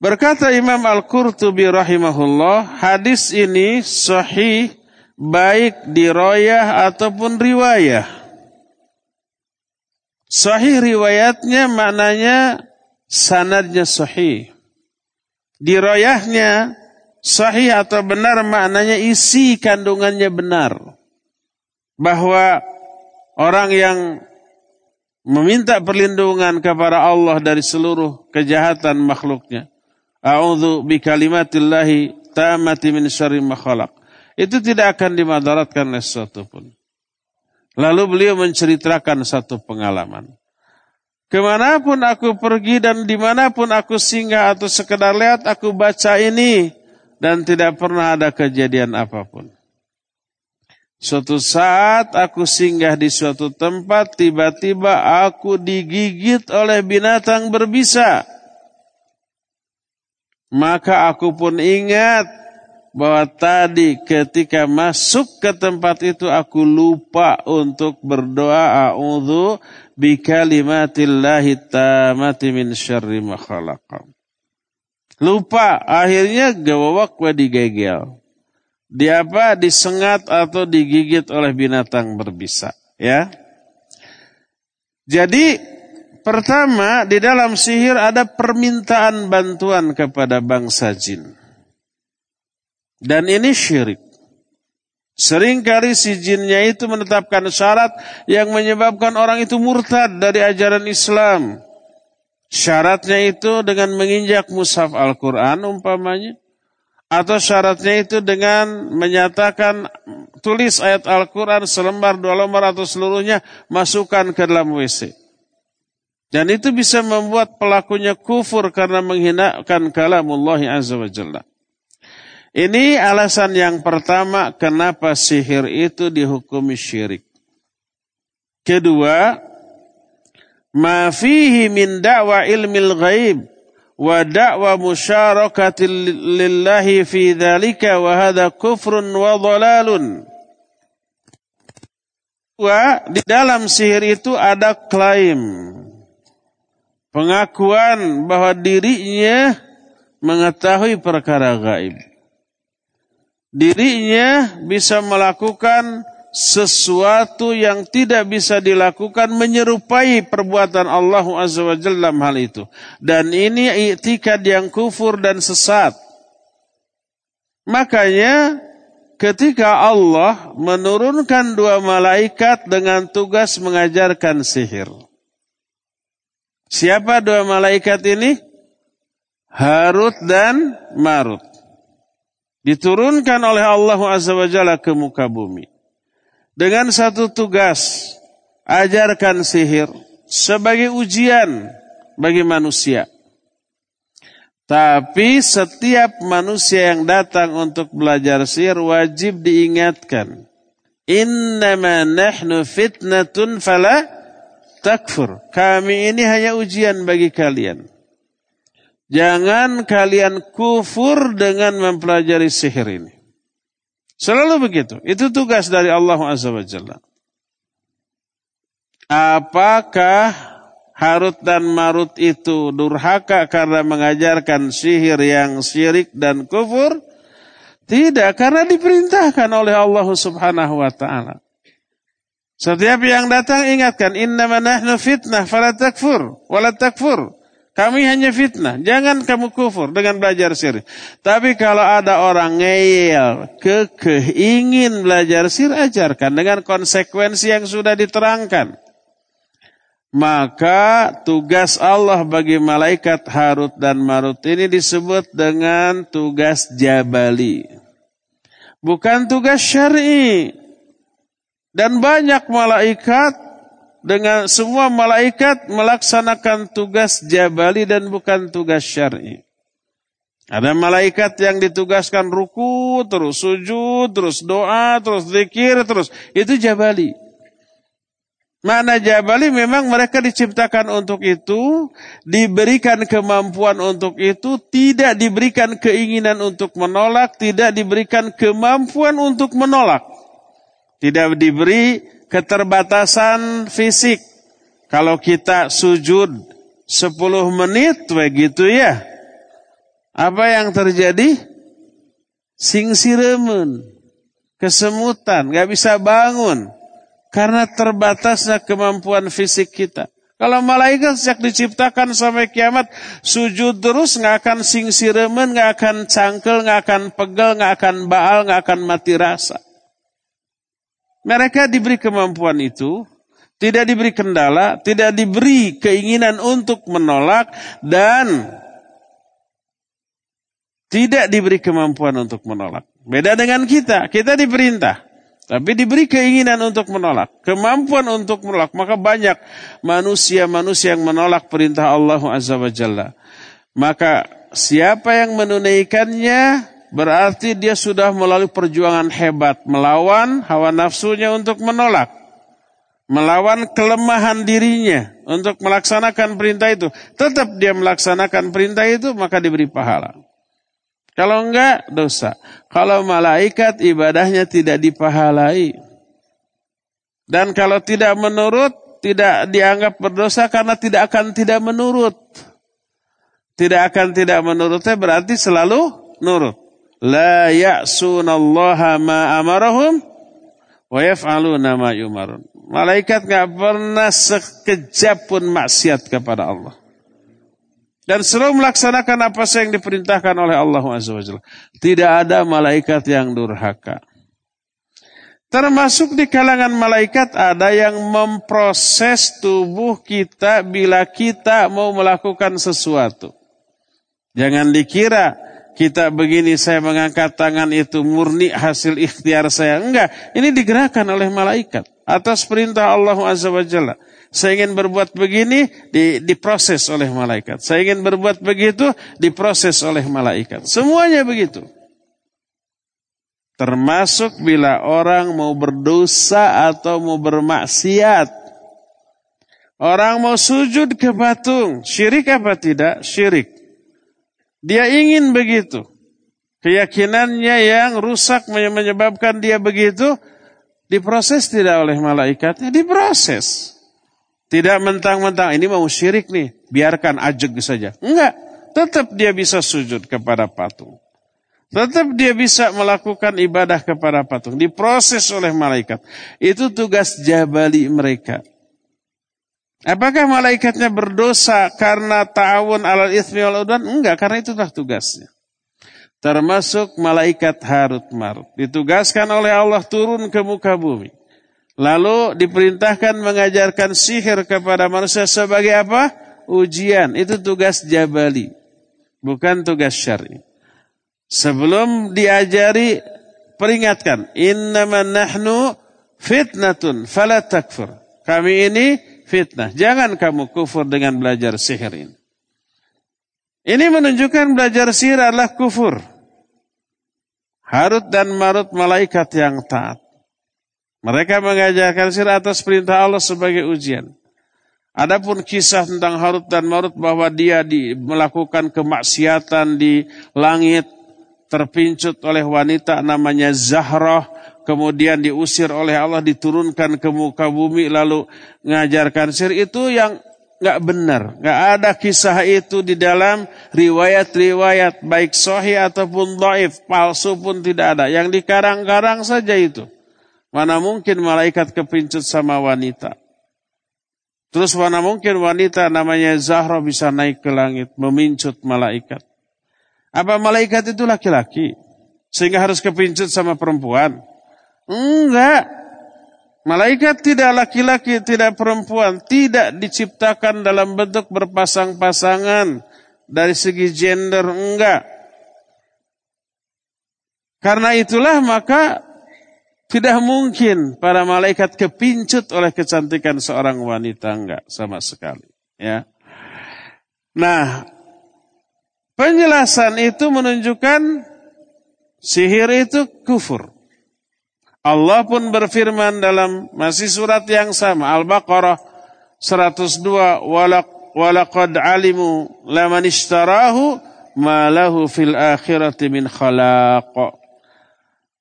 Berkata Imam Al-Qurtubi rahimahullah, hadis ini sahih baik di royah ataupun riwayah. Sahih riwayatnya maknanya sanadnya sahih. Di royahnya sahih atau benar maknanya isi kandungannya benar. Bahwa orang yang meminta perlindungan kepada Allah dari seluruh kejahatan makhluknya. A'udzu bi kalimatillahi tamati min syarri ma Itu tidak akan dimadaratkan oleh sesuatu pun. Lalu beliau menceritakan satu pengalaman. Ke mana pun aku pergi dan di mana pun aku singgah atau sekedar lihat, aku baca ini dan tidak pernah ada kejadian apa pun. Suatu saat aku singgah di suatu tempat, tiba-tiba aku digigit oleh binatang berbisa. Maka aku pun ingat bahwa tadi ketika masuk ke tempat itu aku lupa untuk berdoa a'udzu bikalimatillahi tamati min syarri ma Lupa, akhirnya gawawak wa digegel. Di apa? Disengat atau digigit oleh binatang berbisa, ya. Jadi pertama di dalam sihir ada permintaan bantuan kepada bangsa jin. Dan ini syirik. Seringkali si jinnya itu menetapkan syarat yang menyebabkan orang itu murtad dari ajaran Islam. Syaratnya itu dengan menginjak mushaf Al-Quran umpamanya. Atau syaratnya itu dengan menyatakan tulis ayat Al-Quran selembar, dua lembar atau seluruhnya masukkan ke dalam WC. Dan itu bisa membuat pelakunya kufur karena menghinakan kalamullah azza wa jalla. Ini alasan yang pertama kenapa sihir itu dihukumi syirik. Kedua, ma fihi min da'wa ilmil ghaib wa da'wa musyarakati lillahi fi dhalika wa hadha kufrun wa dhalalun. Wa di dalam sihir itu ada klaim pengakuan bahwa dirinya mengetahui perkara gaib dirinya bisa melakukan sesuatu yang tidak bisa dilakukan menyerupai perbuatan Allah Azza wa Jalla hal itu. Dan ini i'tikad yang kufur dan sesat. Makanya ketika Allah menurunkan dua malaikat dengan tugas mengajarkan sihir. Siapa dua malaikat ini? Harut dan Marut diturunkan oleh Allah Azza wa Jalla ke muka bumi. Dengan satu tugas, ajarkan sihir sebagai ujian bagi manusia. Tapi setiap manusia yang datang untuk belajar sihir wajib diingatkan. Innama nahnu fitnatun fala takfur. Kami ini hanya ujian bagi kalian. Jangan kalian kufur dengan mempelajari sihir ini. Selalu begitu. Itu tugas dari Allah Azza wa Jalla. Apakah Harut dan Marut itu durhaka karena mengajarkan sihir yang syirik dan kufur? Tidak, karena diperintahkan oleh Allah Subhanahu wa taala. Setiap yang datang ingatkan, innama nahnu fitnah fala takfur wala takfur. Kami hanya fitnah. Jangan kamu kufur dengan belajar sir. Tapi kalau ada orang ngeyel, kekeh, ingin belajar sir, ajarkan dengan konsekuensi yang sudah diterangkan. Maka tugas Allah bagi malaikat Harut dan Marut ini disebut dengan tugas jabali. Bukan tugas syar'i. Dan banyak malaikat dengan semua malaikat melaksanakan tugas jabali dan bukan tugas syar'i. Ada malaikat yang ditugaskan ruku, terus sujud, terus doa, terus zikir, terus. Itu jabali. Mana jabali memang mereka diciptakan untuk itu, diberikan kemampuan untuk itu, tidak diberikan keinginan untuk menolak, tidak diberikan kemampuan untuk menolak. Tidak diberi keterbatasan fisik. Kalau kita sujud 10 menit begitu ya. Apa yang terjadi? Singsiremen, kesemutan, gak bisa bangun karena terbatasnya kemampuan fisik kita. Kalau malaikat sejak diciptakan sampai kiamat sujud terus nggak akan singsiremen, nggak akan cangkel, nggak akan pegel, nggak akan baal, nggak akan mati rasa. Mereka diberi kemampuan itu, tidak diberi kendala, tidak diberi keinginan untuk menolak, dan tidak diberi kemampuan untuk menolak. Beda dengan kita, kita diperintah. Tapi diberi keinginan untuk menolak, kemampuan untuk menolak. Maka banyak manusia-manusia yang menolak perintah Allah Azza wa Jalla. Maka siapa yang menunaikannya berarti dia sudah melalui perjuangan hebat melawan hawa nafsunya untuk menolak melawan kelemahan dirinya untuk melaksanakan perintah itu tetap dia melaksanakan perintah itu maka diberi pahala Kalau enggak, dosa. Kalau malaikat ibadahnya tidak dipahalai. Dan kalau tidak menurut, tidak dianggap berdosa karena tidak akan tidak menurut. Tidak akan tidak menurutnya berarti selalu nurut. La ya'sunallaha ma amarahum wa yaf'aluna ma yumarun. Malaikat nggak pernah sekejap pun maksiat kepada Allah. Dan selalu melaksanakan apa yang diperintahkan oleh Allah SWT. Tidak ada malaikat yang durhaka. Termasuk di kalangan malaikat ada yang memproses tubuh kita bila kita mau melakukan sesuatu. Jangan dikira kita begini saya mengangkat tangan itu murni hasil ikhtiar saya. Enggak, ini digerakkan oleh malaikat atas perintah Allah Azza wa Jalla. Saya ingin berbuat begini di, diproses oleh malaikat. Saya ingin berbuat begitu diproses oleh malaikat. Semuanya begitu. Termasuk bila orang mau berdosa atau mau bermaksiat. Orang mau sujud ke patung. Syirik apa tidak? Syirik. Dia ingin begitu. Keyakinannya yang rusak menyebabkan dia begitu. Diproses tidak oleh malaikatnya? Diproses. Tidak mentang-mentang ini mau syirik nih. Biarkan ajeg saja. Enggak. Tetap dia bisa sujud kepada patung. Tetap dia bisa melakukan ibadah kepada patung. Diproses oleh malaikat. Itu tugas jabali mereka. Apakah malaikatnya berdosa karena ta'awun alal ithmi wal udwan? Enggak, karena itulah tugasnya. Termasuk malaikat Harut Marut. Ditugaskan oleh Allah turun ke muka bumi. Lalu diperintahkan mengajarkan sihir kepada manusia sebagai apa? Ujian. Itu tugas jabali. Bukan tugas syar'i. Sebelum diajari peringatkan, innama nahnu fitnatun fala takfur. Kami ini fitnah. Jangan kamu kufur dengan belajar sihir ini. Ini menunjukkan belajar sihir adalah kufur. Harut dan Marut malaikat yang taat. Mereka mengajarkan sihir atas perintah Allah sebagai ujian. Adapun kisah tentang Harut dan Marut bahwa dia di, melakukan kemaksiatan di langit terpincut oleh wanita namanya Zahrah, kemudian diusir oleh Allah diturunkan ke muka bumi lalu mengajarkan sihir itu yang nggak benar, nggak ada kisah itu di dalam riwayat-riwayat baik sahih ataupun dhaif, palsu pun tidak ada. Yang dikarang-karang saja itu. Mana mungkin malaikat kepincut sama wanita. Terus mana mungkin wanita namanya Zahra bisa naik ke langit, memincut malaikat. Apa malaikat itu laki-laki? Sehingga harus kepincut sama perempuan? Enggak. Malaikat tidak laki-laki, tidak perempuan. Tidak diciptakan dalam bentuk berpasang-pasangan. Dari segi gender, enggak. Karena itulah maka tidak mungkin para malaikat kepincut oleh kecantikan seorang wanita. Enggak, sama sekali. Ya. Nah, Penjelasan itu menunjukkan sihir itu kufur. Allah pun berfirman dalam masih surat yang sama Al-Baqarah 102 walaqad alimu laman ishtarahu ma lahu fil akhirati min khalaq.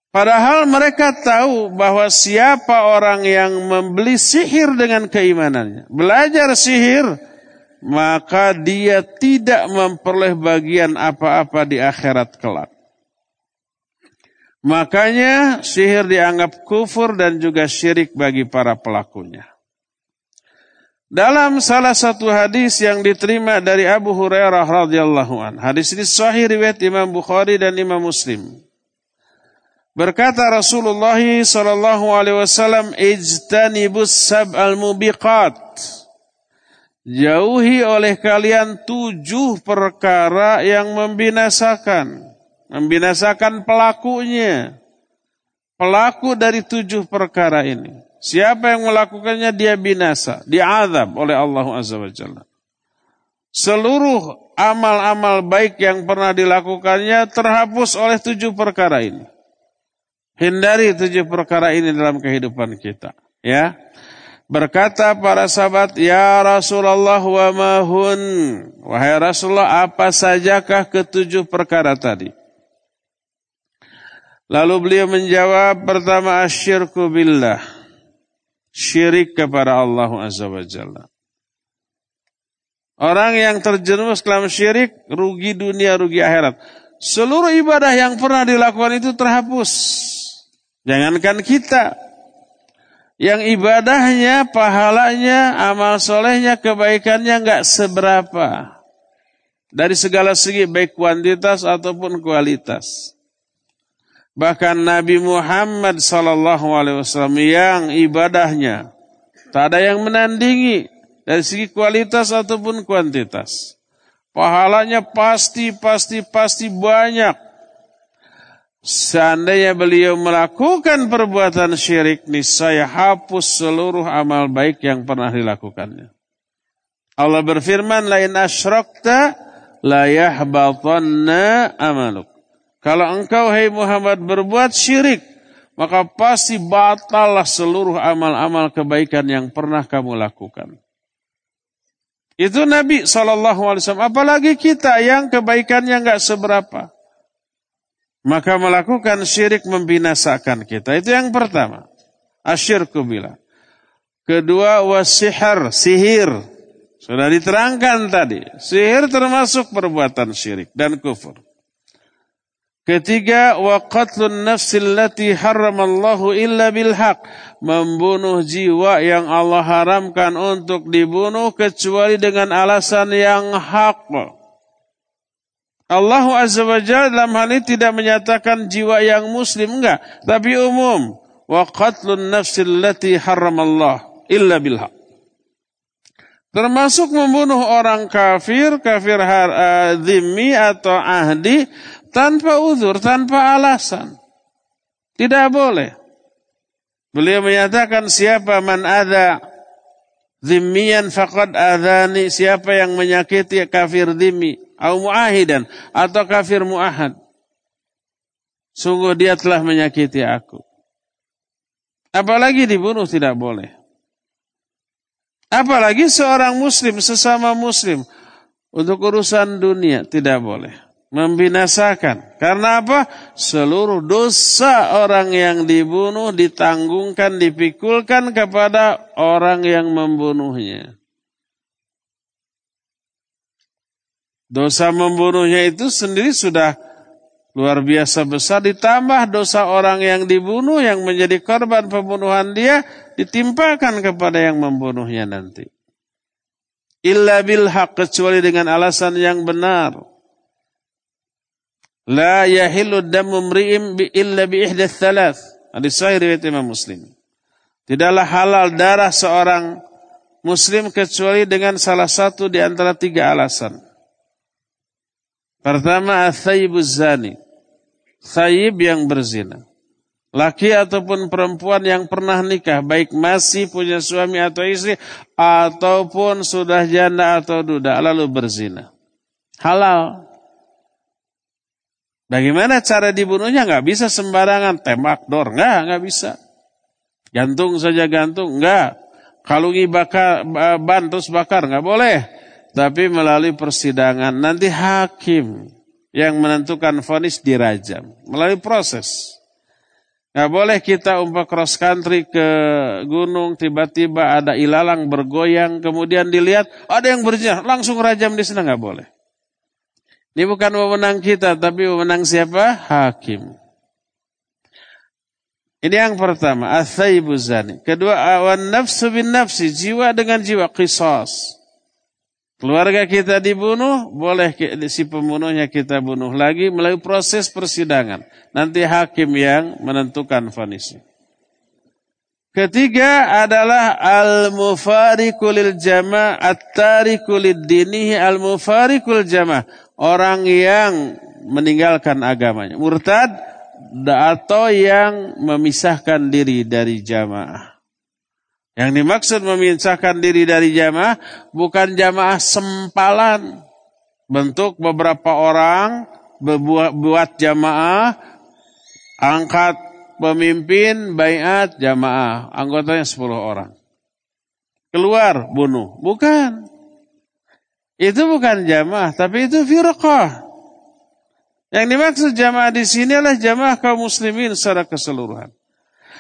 Padahal mereka tahu bahwa siapa orang yang membeli sihir dengan keimanannya. Belajar sihir maka dia tidak memperoleh bagian apa-apa di akhirat kelak. Makanya sihir dianggap kufur dan juga syirik bagi para pelakunya. Dalam salah satu hadis yang diterima dari Abu Hurairah radhiyallahu an, hadis ini sahih riwayat Imam Bukhari dan Imam Muslim. Berkata Rasulullah sallallahu alaihi wasallam, "Ijtanibus sab'al mubiqat." Jauhi oleh kalian tujuh perkara yang membinasakan. Membinasakan pelakunya. Pelaku dari tujuh perkara ini. Siapa yang melakukannya dia binasa. Diazab oleh Allah Azza wa Jalla. Seluruh amal-amal baik yang pernah dilakukannya terhapus oleh tujuh perkara ini. Hindari tujuh perkara ini dalam kehidupan kita. Ya. Berkata para sahabat, Ya Rasulullah wa mahun. Wahai Rasulullah, apa sajakah ketujuh perkara tadi? Lalu beliau menjawab pertama asyirku billah. Syirik kepada Allah Azza wa Jalla. Orang yang terjerumus dalam syirik rugi dunia, rugi akhirat. Seluruh ibadah yang pernah dilakukan itu terhapus. Jangankan kita. Yang ibadahnya, pahalanya, amal solehnya, kebaikannya nggak seberapa. Dari segala segi baik kuantitas ataupun kualitas. Bahkan Nabi Muhammad wasallam yang ibadahnya tak ada yang menandingi dari segi kualitas ataupun kuantitas. Pahalanya pasti pasti pasti banyak. Seandainya beliau melakukan perbuatan syirik, niscaya hapus seluruh amal baik yang pernah dilakukannya. Allah berfirman, "Lain asyrakta la yahbatanna amaluk." Kalau engkau hai Muhammad berbuat syirik, maka pasti batallah seluruh amal-amal kebaikan yang pernah kamu lakukan. Itu Nabi SAW. Apalagi kita yang kebaikannya nggak seberapa. Maka melakukan syirik membinasakan kita. Itu yang pertama. Asyirku bila. Kedua wasihar, sihir. Sudah diterangkan tadi. Sihir termasuk perbuatan syirik dan kufur. Ketiga, wa qatlun nafsil lati haramallahu illa bil haq. Membunuh jiwa yang Allah haramkan untuk dibunuh kecuali dengan alasan yang hak. Allah Azza wa Jalla dalam hal ini tidak menyatakan jiwa yang muslim enggak, tapi umum. Wa qatlun nafsil lati haramallahu illa bil haq. Termasuk membunuh orang kafir, kafir har, uh, atau ahdi tanpa uzur, tanpa alasan. Tidak boleh. Beliau menyatakan siapa man ada zimmiyan faqad adhani. Siapa yang menyakiti kafir zimmi. Atau muahidan. Atau kafir muahad. Sungguh dia telah menyakiti aku. Apalagi dibunuh tidak boleh. Apalagi seorang muslim, sesama muslim. Untuk urusan dunia tidak boleh membinasakan. Karena apa? Seluruh dosa orang yang dibunuh ditanggungkan, dipikulkan kepada orang yang membunuhnya. Dosa membunuhnya itu sendiri sudah luar biasa besar. Ditambah dosa orang yang dibunuh yang menjadi korban pembunuhan dia ditimpakan kepada yang membunuhnya nanti. Illa bil kecuali dengan alasan yang benar. La yahillu damu mri'im bi illa bi ihdath thalath. Hadis sahih riwayat Imam Muslim. Tidaklah halal darah seorang muslim kecuali dengan salah satu di antara tiga alasan. Pertama, athayyibuz zani. Thayyib yang berzina. Laki ataupun perempuan yang pernah nikah, baik masih punya suami atau istri, ataupun sudah janda atau duda, lalu berzina. Halal. Bagaimana cara dibunuhnya? Nggak bisa sembarangan tembak dor, nggak, nggak bisa. Gantung saja gantung, nggak. Kalungi bakar ban terus bakar, nggak boleh. Tapi melalui persidangan nanti hakim yang menentukan vonis dirajam melalui proses. Nggak boleh kita umpah cross country ke gunung, tiba-tiba ada ilalang bergoyang, kemudian dilihat ada yang berjah, langsung rajam di sana nggak boleh. Ini bukan wewenang kita, tapi wewenang siapa? Hakim. Ini yang pertama, athaibu zani. Kedua, awan nafsu bin nafsi, jiwa dengan jiwa, qisas. Keluarga kita dibunuh, boleh si pembunuhnya kita bunuh lagi melalui proses persidangan. Nanti hakim yang menentukan vonisnya. Ketiga adalah al-mufariqul jama' at-tariqul dinihi al-mufariqul jama' orang yang meninggalkan agamanya. Murtad atau yang memisahkan diri dari jamaah. Yang dimaksud memisahkan diri dari jamaah bukan jamaah sempalan. Bentuk beberapa orang buat jamaah, angkat pemimpin, bayat jamaah. Anggotanya 10 orang. Keluar, bunuh. Bukan. Itu bukan jamaah, tapi itu firqah. Yang dimaksud jamaah di sini adalah jamaah kaum muslimin secara keseluruhan.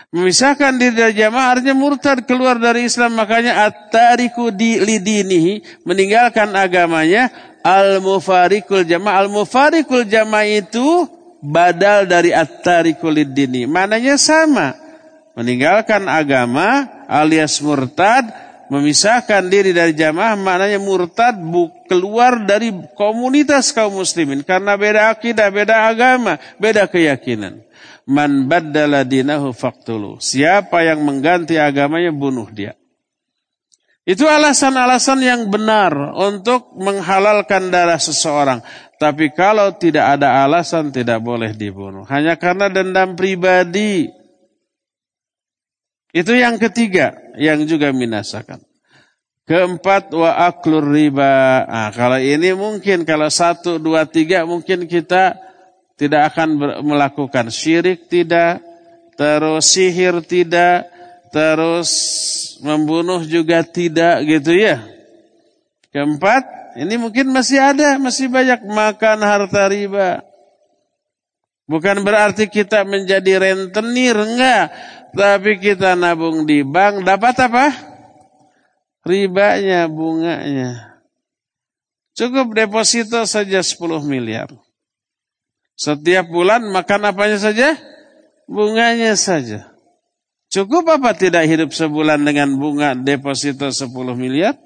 Memisahkan diri dari jamaah artinya murtad keluar dari Islam. Makanya at-tariku di lidinihi. Meninggalkan agamanya. Al-mufarikul jamaah. Al-mufarikul jamaah itu badal dari at-tariku lidini. Mananya sama. Meninggalkan agama alias murtad memisahkan diri dari jamaah maknanya murtad bu, keluar dari komunitas kaum muslimin karena beda akidah, beda agama, beda keyakinan. Man baddala dinahu faqtulu. Siapa yang mengganti agamanya bunuh dia. Itu alasan-alasan yang benar untuk menghalalkan darah seseorang. Tapi kalau tidak ada alasan tidak boleh dibunuh. Hanya karena dendam pribadi itu yang ketiga yang juga minasakan. Keempat wa aklur riba. Nah, kalau ini mungkin kalau satu dua tiga mungkin kita tidak akan melakukan syirik tidak, terus sihir tidak, terus membunuh juga tidak gitu ya. Keempat, ini mungkin masih ada, masih banyak makan harta riba. Bukan berarti kita menjadi rentenir, enggak. Tapi kita nabung di bank, dapat apa? Ribanya, bunganya. Cukup deposito saja 10 miliar. Setiap bulan makan apanya saja? Bunganya saja. Cukup apa tidak hidup sebulan dengan bunga deposito 10 miliar?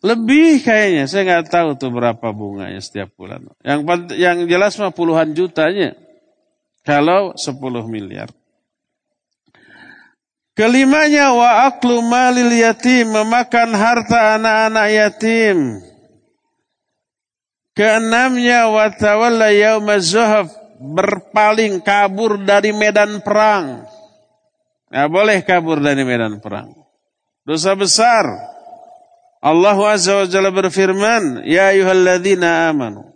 Lebih kayaknya, saya nggak tahu tuh berapa bunganya setiap bulan. Yang yang jelas mah puluhan jutanya. Kalau 10 miliar. Kelimanya wa aklu malil yatim, memakan harta anak-anak yatim. Keenamnya wa tawalla yauma zuhaf, berpaling kabur dari medan perang. Nggak boleh kabur dari medan perang. Dosa besar. Allah Azza wa Jalla berfirman, "Ya ayyuhalladzina amanu,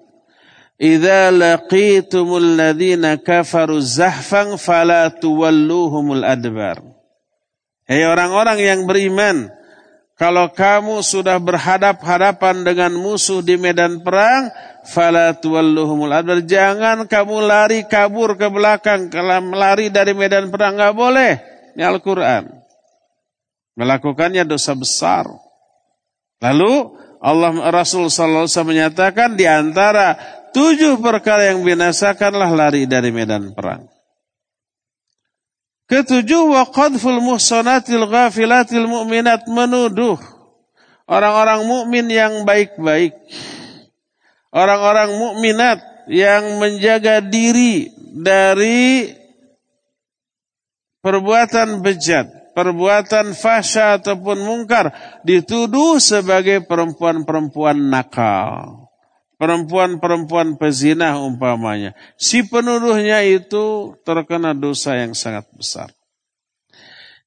idza laqitumul ladzina kafaru zahfan fala tuwalluhumul adbar." Hei orang-orang yang beriman, kalau kamu sudah berhadap-hadapan dengan musuh di medan perang, fala tuwalluhumul adbar. Jangan kamu lari kabur ke belakang, kalau lari dari medan perang enggak boleh. Ini Al-Qur'an. Melakukannya dosa besar. Lalu Allah Rasul Sallallahu Alaihi menyatakan di antara tujuh perkara yang binasakanlah lari dari medan perang. Ketujuh wa qadful muhsanatil ghafilatil mu'minat menuduh orang-orang mukmin yang baik-baik. Orang-orang mukminat yang menjaga diri dari perbuatan bejat perbuatan fasya ataupun mungkar dituduh sebagai perempuan-perempuan nakal. Perempuan-perempuan pezinah umpamanya. Si penuduhnya itu terkena dosa yang sangat besar.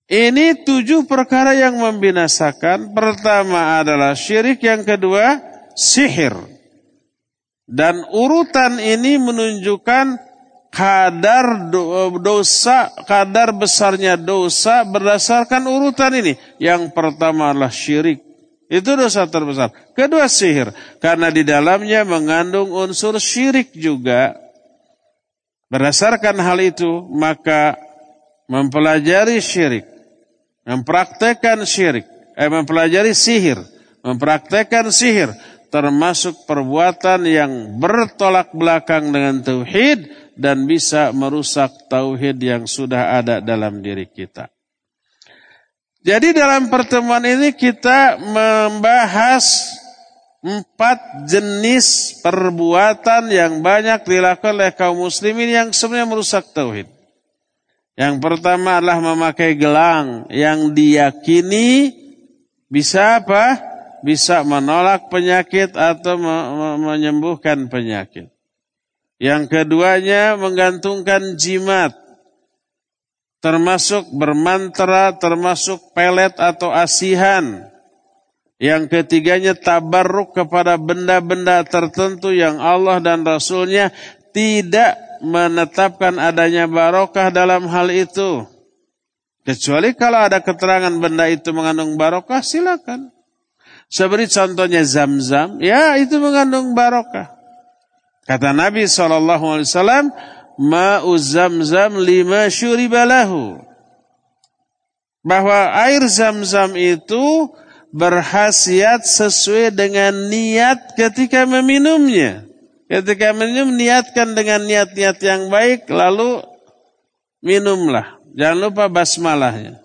Ini tujuh perkara yang membinasakan. Pertama adalah syirik, yang kedua sihir. Dan urutan ini menunjukkan kadar dosa, kadar besarnya dosa berdasarkan urutan ini. Yang pertama adalah syirik. Itu dosa terbesar. Kedua sihir. Karena di dalamnya mengandung unsur syirik juga. Berdasarkan hal itu, maka mempelajari syirik. Mempraktekkan syirik. Eh, mempelajari sihir. Mempraktekkan sihir. Termasuk perbuatan yang bertolak belakang dengan tauhid dan bisa merusak tauhid yang sudah ada dalam diri kita. Jadi dalam pertemuan ini kita membahas empat jenis perbuatan yang banyak dilakukan oleh kaum muslimin yang sebenarnya merusak tauhid. Yang pertama adalah memakai gelang yang diyakini bisa apa? Bisa menolak penyakit atau menyembuhkan penyakit. Yang keduanya menggantungkan jimat. Termasuk bermantra, termasuk pelet atau asihan. Yang ketiganya tabarruk kepada benda-benda tertentu yang Allah dan Rasulnya tidak menetapkan adanya barokah dalam hal itu. Kecuali kalau ada keterangan benda itu mengandung barokah, silakan. Seperti contohnya zam-zam, ya itu mengandung barokah. Kata Nabi SAW, Ma'u zamzam lima syuribalahu. Bahwa air zam-zam itu berhasiat sesuai dengan niat ketika meminumnya. Ketika minum, niatkan dengan niat-niat yang baik, lalu minumlah. Jangan lupa basmalahnya.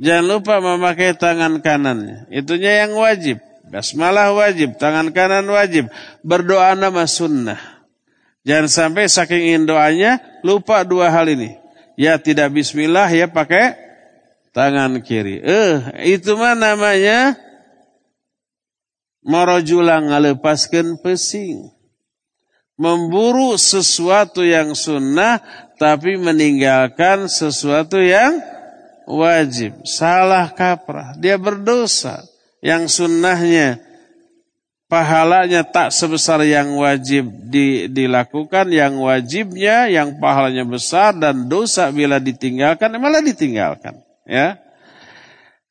Jangan lupa memakai tangan kanannya. Itunya yang wajib. Basmalah wajib, tangan kanan wajib. Berdoa nama sunnah. Jangan sampai saking ingin doanya, lupa dua hal ini. Ya tidak bismillah, ya pakai tangan kiri. Eh, itu mah namanya Morojulang ngalepaskan pesing. Memburu sesuatu yang sunnah tapi meninggalkan sesuatu yang wajib. Salah kaprah. Dia berdosa. Yang sunnahnya pahalanya tak sebesar yang wajib di, dilakukan. Yang wajibnya yang pahalanya besar dan dosa bila ditinggalkan malah ditinggalkan. Ya.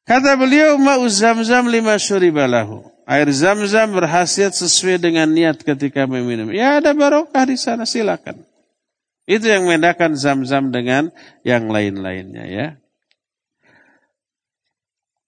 Kata beliau ma'u zamzam lima syuribalahu air zam-zam berhasiat sesuai dengan niat ketika meminum. Ya ada barokah di sana silakan. Itu yang membedakan zam-zam dengan yang lain-lainnya ya.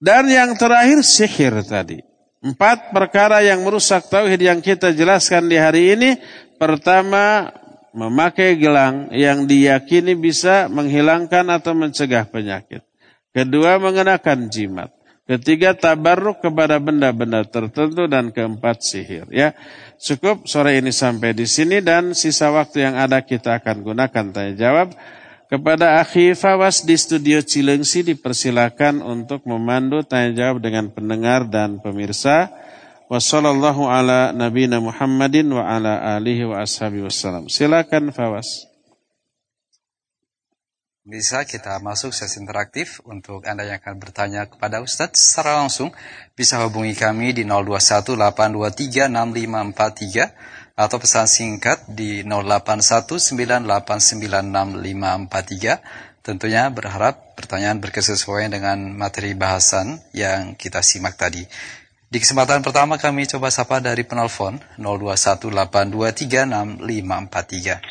Dan yang terakhir sihir tadi. Empat perkara yang merusak tauhid yang kita jelaskan di hari ini. Pertama, memakai gelang yang diyakini bisa menghilangkan atau mencegah penyakit. Kedua, mengenakan jimat. Ketiga tabarruk kepada benda-benda tertentu dan keempat sihir ya. Cukup sore ini sampai di sini dan sisa waktu yang ada kita akan gunakan tanya jawab. Kepada Akhi Fawas di studio Cilengsi dipersilakan untuk memandu tanya jawab dengan pendengar dan pemirsa. Wassallallahu ala nabina Muhammadin wa ala alihi wa ashabi wassalam. Silakan Fawas. Bisa kita masuk sesi interaktif untuk Anda yang akan bertanya kepada Ustadz secara langsung bisa hubungi kami di 0218236543 atau pesan singkat di 0819896543. Tentunya berharap pertanyaan berkesesuaian dengan materi bahasan yang kita simak tadi. Di kesempatan pertama kami coba sapa dari penelpon 0218236543.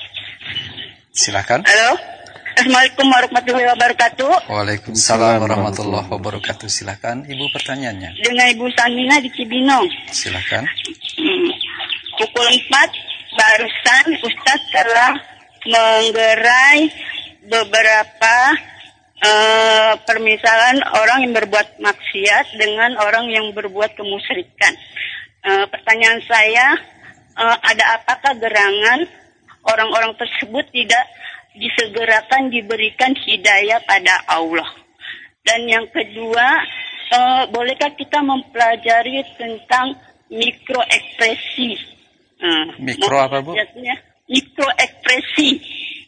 Silakan. Halo. Assalamualaikum warahmatullahi wabarakatuh. Waalaikumsalam warahmatullahi wabarakatuh. Silakan Ibu pertanyaannya. Dengan Ibu Sanina di Cibinong. Silakan. Hmm. Pukul 4 barusan Ustadz telah menggerai beberapa uh, permisalan orang yang berbuat maksiat dengan orang yang berbuat kemusyrikan. Uh, pertanyaan saya, uh, ada apakah gerangan orang-orang tersebut tidak disegerakan diberikan hidayah pada Allah. Dan yang kedua, uh, bolehkah kita mempelajari tentang mikroekspresi? Uh, Mikro apa bu? Mikroekspresi.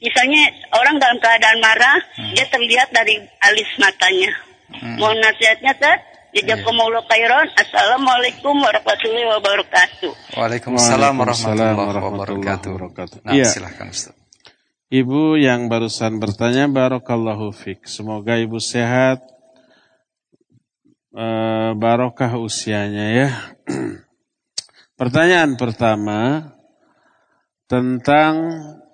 Misalnya orang dalam keadaan marah, hmm. dia terlihat dari alis matanya. Hmm. Mohon nasihatnya, Tad. Jazakumullah khairan. Assalamualaikum warahmatullahi wabarakatuh. Waalaikumsalam warahmatullahi wabarakatuh. Nah, ya. silahkan Ustaz. Ibu yang barusan bertanya, Barokallahu Fik. Semoga ibu sehat, e, barokah usianya ya. Pertanyaan pertama, tentang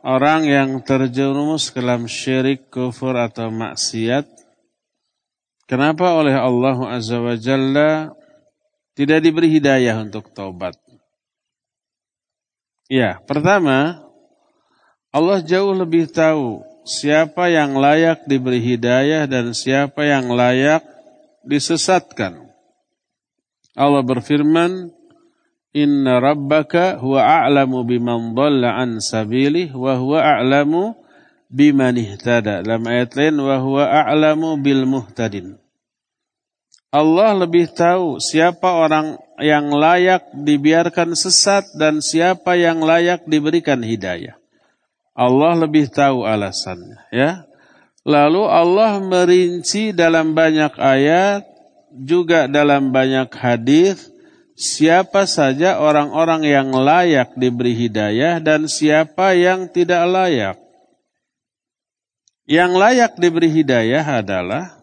orang yang terjerumus ke dalam syirik, kufur atau maksiat. Kenapa oleh Allah Azza wa Jalla tidak diberi hidayah untuk taubat? Ya, pertama, Allah jauh lebih tahu siapa yang layak diberi hidayah dan siapa yang layak disesatkan. Allah berfirman, Inna rabbaka huwa a'lamu biman dhalla an sabilih wa huwa a'lamu biman ihtada. Dalam ayat lain, wa huwa a'lamu bil muhtadin. Allah lebih tahu siapa orang yang layak dibiarkan sesat dan siapa yang layak diberikan hidayah. Allah lebih tahu alasannya ya. Lalu Allah merinci dalam banyak ayat juga dalam banyak hadis siapa saja orang-orang yang layak diberi hidayah dan siapa yang tidak layak. Yang layak diberi hidayah adalah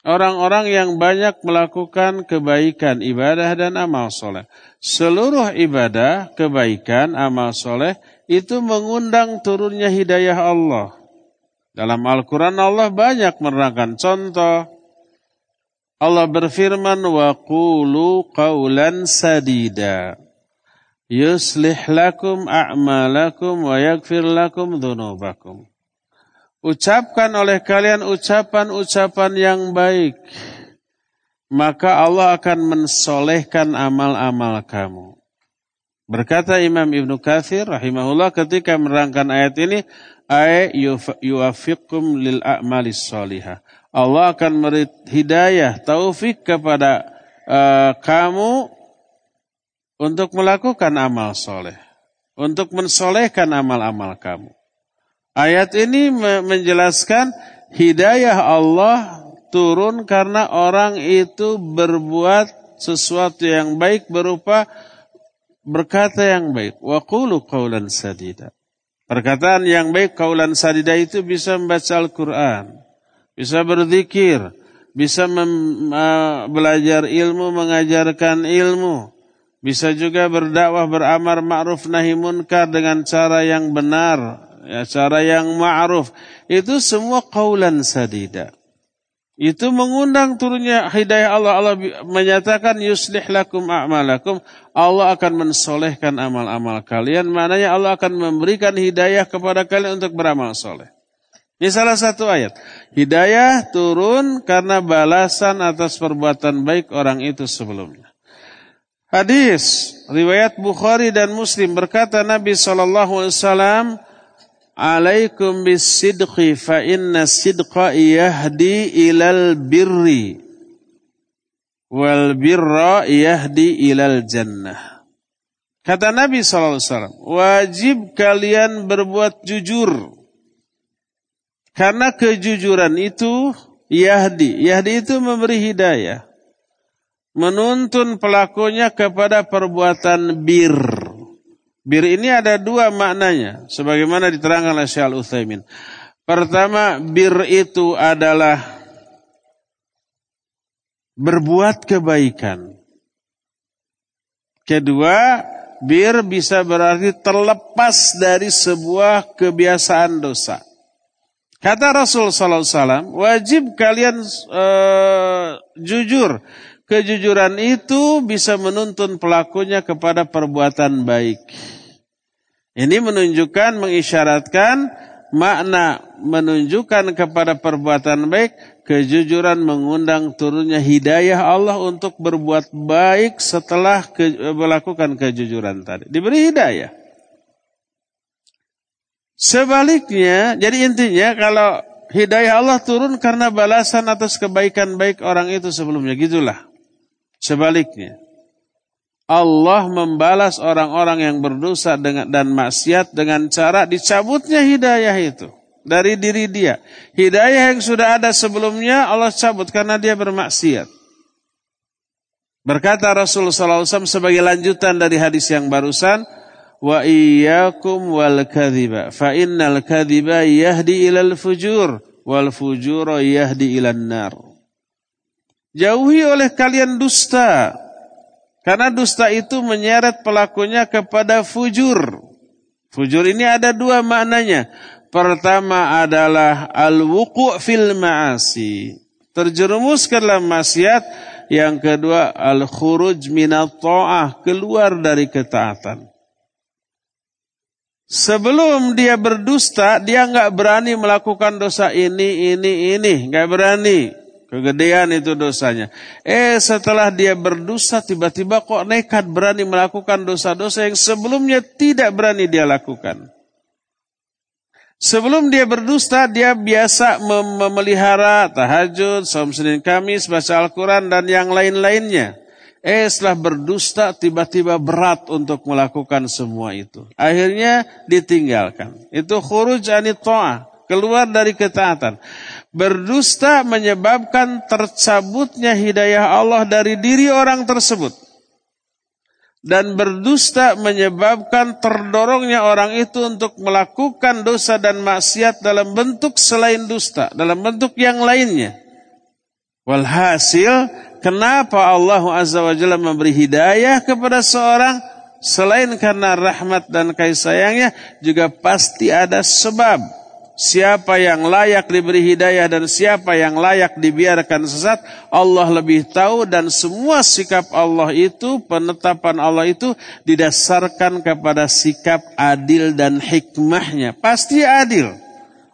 Orang-orang yang banyak melakukan kebaikan, ibadah dan amal soleh. Seluruh ibadah, kebaikan, amal soleh itu mengundang turunnya hidayah Allah. Dalam Al-Quran Allah banyak menerangkan contoh. Allah berfirman, wa qulu qawlan sadida. Yuslih lakum a'malakum wa yakfir lakum dhunubakum. Ucapkan oleh kalian ucapan-ucapan yang baik. Maka Allah akan mensolehkan amal-amal kamu. Berkata Imam Ibn Kathir rahimahullah ketika menerangkan ayat ini, ay yuafiqum lil a'malis solihah. Allah akan beri hidayah, taufik kepada uh, kamu untuk melakukan amal soleh. Untuk mensolehkan amal-amal kamu. Ayat ini menjelaskan hidayah Allah turun karena orang itu berbuat sesuatu yang baik berupa berkata yang baik. Wa qulu qawlan sadida. Perkataan yang baik qawlan sadida itu bisa membaca Al-Quran, bisa berzikir, bisa belajar ilmu, mengajarkan ilmu, bisa juga berdakwah beramar ma'ruf nahi munkar dengan cara yang benar, ya, cara yang ma'ruf. Itu semua qaulan sadida. Itu mengundang turunnya hidayah Allah. Allah menyatakan yuslih lakum a'malakum. Allah akan mensolehkan amal-amal kalian. Maknanya Allah akan memberikan hidayah kepada kalian untuk beramal soleh. Ini salah satu ayat. Hidayah turun karena balasan atas perbuatan baik orang itu sebelumnya. Hadis riwayat Bukhari dan Muslim berkata Nabi Shallallahu Alaihi Wasallam alaikum bisidqi fa inna sidqa yahdi ilal birri wal birra yahdi ilal jannah. Kata Nabi SAW, wajib kalian berbuat jujur. Karena kejujuran itu yahdi. Yahdi itu memberi hidayah. Menuntun pelakunya kepada perbuatan bir Bir ini ada dua maknanya, sebagaimana diterangkan oleh Syekh Al-Utsaimin. Pertama, bir itu adalah berbuat kebaikan. Kedua, bir bisa berarti terlepas dari sebuah kebiasaan dosa. Kata Rasul sallallahu alaihi wasallam, wajib kalian uh, jujur Kejujuran itu bisa menuntun pelakunya kepada perbuatan baik. Ini menunjukkan, mengisyaratkan makna menunjukkan kepada perbuatan baik, kejujuran mengundang turunnya hidayah Allah untuk berbuat baik setelah ke, melakukan kejujuran tadi. Diberi hidayah. Sebaliknya, jadi intinya kalau hidayah Allah turun karena balasan atas kebaikan baik orang itu sebelumnya, gitulah. Sebaliknya, Allah membalas orang-orang yang berdosa dengan dan maksiat dengan cara dicabutnya hidayah itu dari diri dia. Hidayah yang sudah ada sebelumnya Allah cabut karena dia bermaksiat. Berkata Rasulullah SAW sebagai lanjutan dari hadis yang barusan, wa iyyakum wal kadhiba fa innal kadhiba yahdi ilal fujur wal fujura yahdi ilan nar. Jauhi oleh kalian dusta. Karena dusta itu menyeret pelakunya kepada fujur. Fujur ini ada dua maknanya. Pertama adalah al-wuku' fil ma'asi. Terjerumus ke dalam maksiat. Yang kedua al-khuruj minat ta'ah. Keluar dari ketaatan. Sebelum dia berdusta, dia nggak berani melakukan dosa ini, ini, ini. Nggak berani. Kegedean itu dosanya. Eh setelah dia berdosa tiba-tiba kok nekat berani melakukan dosa-dosa yang sebelumnya tidak berani dia lakukan. Sebelum dia berdusta, dia biasa memelihara tahajud, saum Senin Kamis, baca Al-Quran, dan yang lain-lainnya. Eh setelah berdusta, tiba-tiba berat untuk melakukan semua itu. Akhirnya ditinggalkan. Itu khuruj anit ta'ah, keluar dari ketaatan. Berdusta menyebabkan tercabutnya hidayah Allah dari diri orang tersebut. Dan berdusta menyebabkan terdorongnya orang itu untuk melakukan dosa dan maksiat dalam bentuk selain dusta, dalam bentuk yang lainnya. Walhasil, kenapa Allah Azza wa Jalla memberi hidayah kepada seorang? Selain karena rahmat dan kasih sayangnya, juga pasti ada sebab. Siapa yang layak diberi hidayah dan siapa yang layak dibiarkan sesat, Allah lebih tahu dan semua sikap Allah itu, penetapan Allah itu didasarkan kepada sikap adil dan hikmahnya. Pasti adil.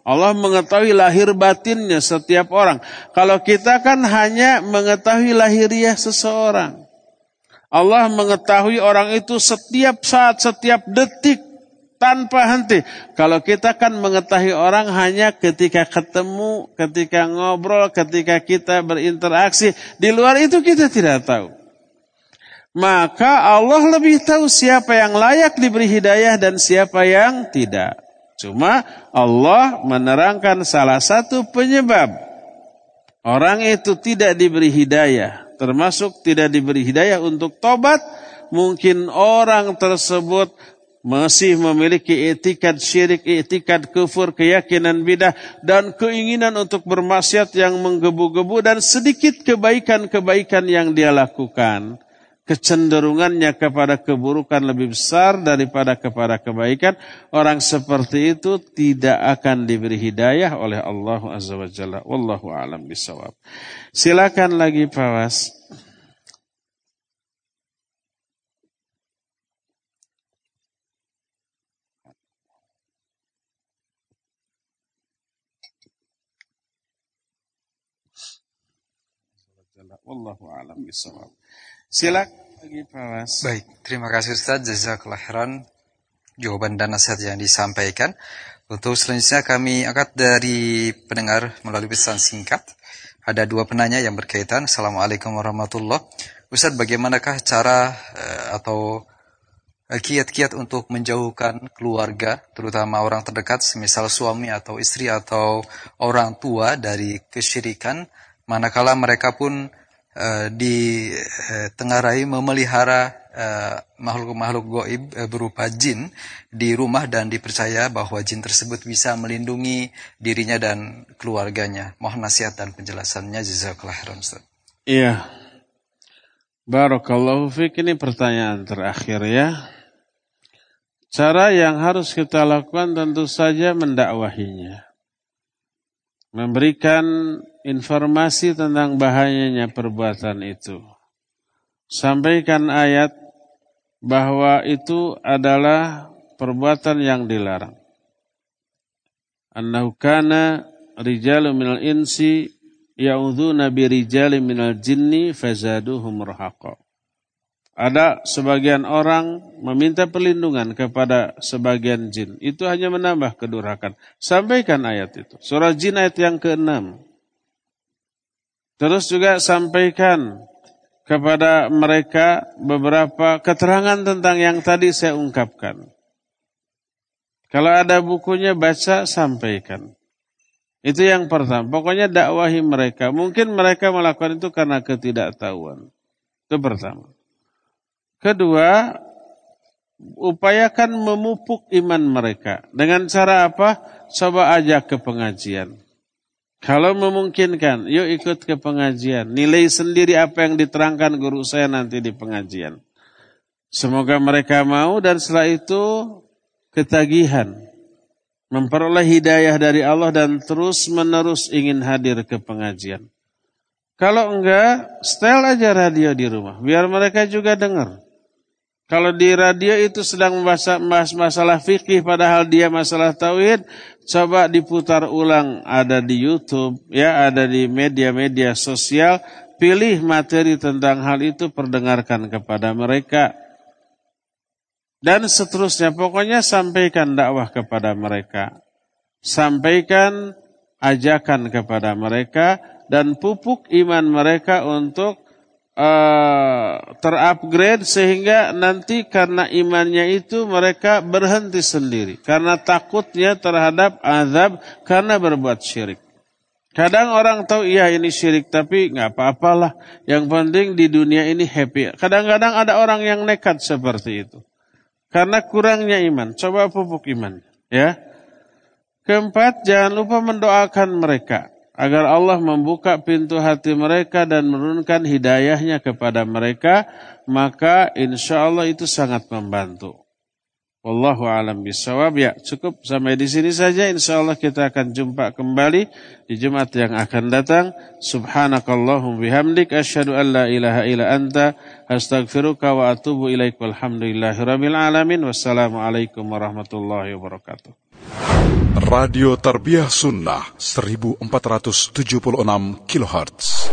Allah mengetahui lahir batinnya setiap orang. Kalau kita kan hanya mengetahui lahiriah seseorang. Allah mengetahui orang itu setiap saat, setiap detik tanpa henti. Kalau kita kan mengetahui orang hanya ketika ketemu, ketika ngobrol, ketika kita berinteraksi. Di luar itu kita tidak tahu. Maka Allah lebih tahu siapa yang layak diberi hidayah dan siapa yang tidak. Cuma Allah menerangkan salah satu penyebab orang itu tidak diberi hidayah, termasuk tidak diberi hidayah untuk tobat. Mungkin orang tersebut masih memiliki etikad syirik, etikad kufur, keyakinan bidah, dan keinginan untuk bermaksiat yang menggebu-gebu dan sedikit kebaikan-kebaikan yang dia lakukan kecenderungannya kepada keburukan lebih besar daripada kepada kebaikan, orang seperti itu tidak akan diberi hidayah oleh Allah Azza wa Jalla. Wallahu a'lam bisawab. Silakan lagi Pak Was. Wallahu a'lam bisawab. Silakan lagi Pak Baik, terima kasih Ustaz Jazakallah khairan jawaban dan nasihat yang disampaikan. Untuk selanjutnya kami angkat dari pendengar melalui pesan singkat. Ada dua penanya yang berkaitan. Assalamualaikum warahmatullahi Ustaz, bagaimanakah cara uh, atau eh, kiat-kiat untuk menjauhkan keluarga, terutama orang terdekat, semisal suami atau istri atau orang tua dari kesyirikan, manakala mereka pun uh, ditengarai uh, memelihara uh, makhluk-makhluk goib uh, berupa jin di rumah dan dipercaya bahwa jin tersebut bisa melindungi dirinya dan keluarganya. Mohon nasihat dan penjelasannya jazakallah khairan Iya. Barakallahu fiik ini pertanyaan terakhir ya. Cara yang harus kita lakukan tentu saja mendakwahinya. Memberikan informasi tentang bahayanya perbuatan itu. Sampaikan ayat bahwa itu adalah perbuatan yang dilarang. Annahu kana rijalu minal insi ya'udhuna bi rijali minal jinni fazaduhum rahaqa. Ada sebagian orang meminta perlindungan kepada sebagian jin. Itu hanya menambah kedurhakan. Sampaikan ayat itu. Surah jin ayat yang ke-6. Terus juga sampaikan kepada mereka beberapa keterangan tentang yang tadi saya ungkapkan. Kalau ada bukunya baca sampaikan. Itu yang pertama. Pokoknya dakwahi mereka. Mungkin mereka melakukan itu karena ketidaktahuan. Itu pertama. Kedua, upayakan memupuk iman mereka. Dengan cara apa? Coba ajak ke pengajian. Kalau memungkinkan, yuk ikut ke pengajian. Nilai sendiri apa yang diterangkan guru saya nanti di pengajian. Semoga mereka mau dan setelah itu ketagihan. Memperoleh hidayah dari Allah dan terus menerus ingin hadir ke pengajian. Kalau enggak, setel aja radio di rumah. Biar mereka juga dengar. Kalau di radio itu sedang membahas masalah fikih padahal dia masalah tauhid, coba diputar ulang ada di YouTube, ya ada di media-media sosial, pilih materi tentang hal itu perdengarkan kepada mereka. Dan seterusnya, pokoknya sampaikan dakwah kepada mereka. Sampaikan ajakan kepada mereka dan pupuk iman mereka untuk uh, terupgrade sehingga nanti karena imannya itu mereka berhenti sendiri karena takutnya terhadap azab karena berbuat syirik. Kadang orang tahu iya ini syirik tapi nggak apa-apalah. Yang penting di dunia ini happy. Kadang-kadang ada orang yang nekat seperti itu. Karena kurangnya iman. Coba pupuk iman. Ya. Keempat, jangan lupa mendoakan mereka. Agar Allah membuka pintu hati mereka dan menurunkan hidayahnya kepada mereka, maka insya Allah itu sangat membantu. Wallahu alam bisawab. Ya, cukup sampai di sini saja. Insya Allah kita akan jumpa kembali di Jumat yang akan datang. Subhanakallahum bihamdik. Asyhadu an la ilaha illa anta. Astaghfiruka wa atubu ilaik. Walhamdulillahi alamin. Wassalamualaikum warahmatullahi wabarakatuh. Radio Tarbiyah Sunnah 1476 kHz.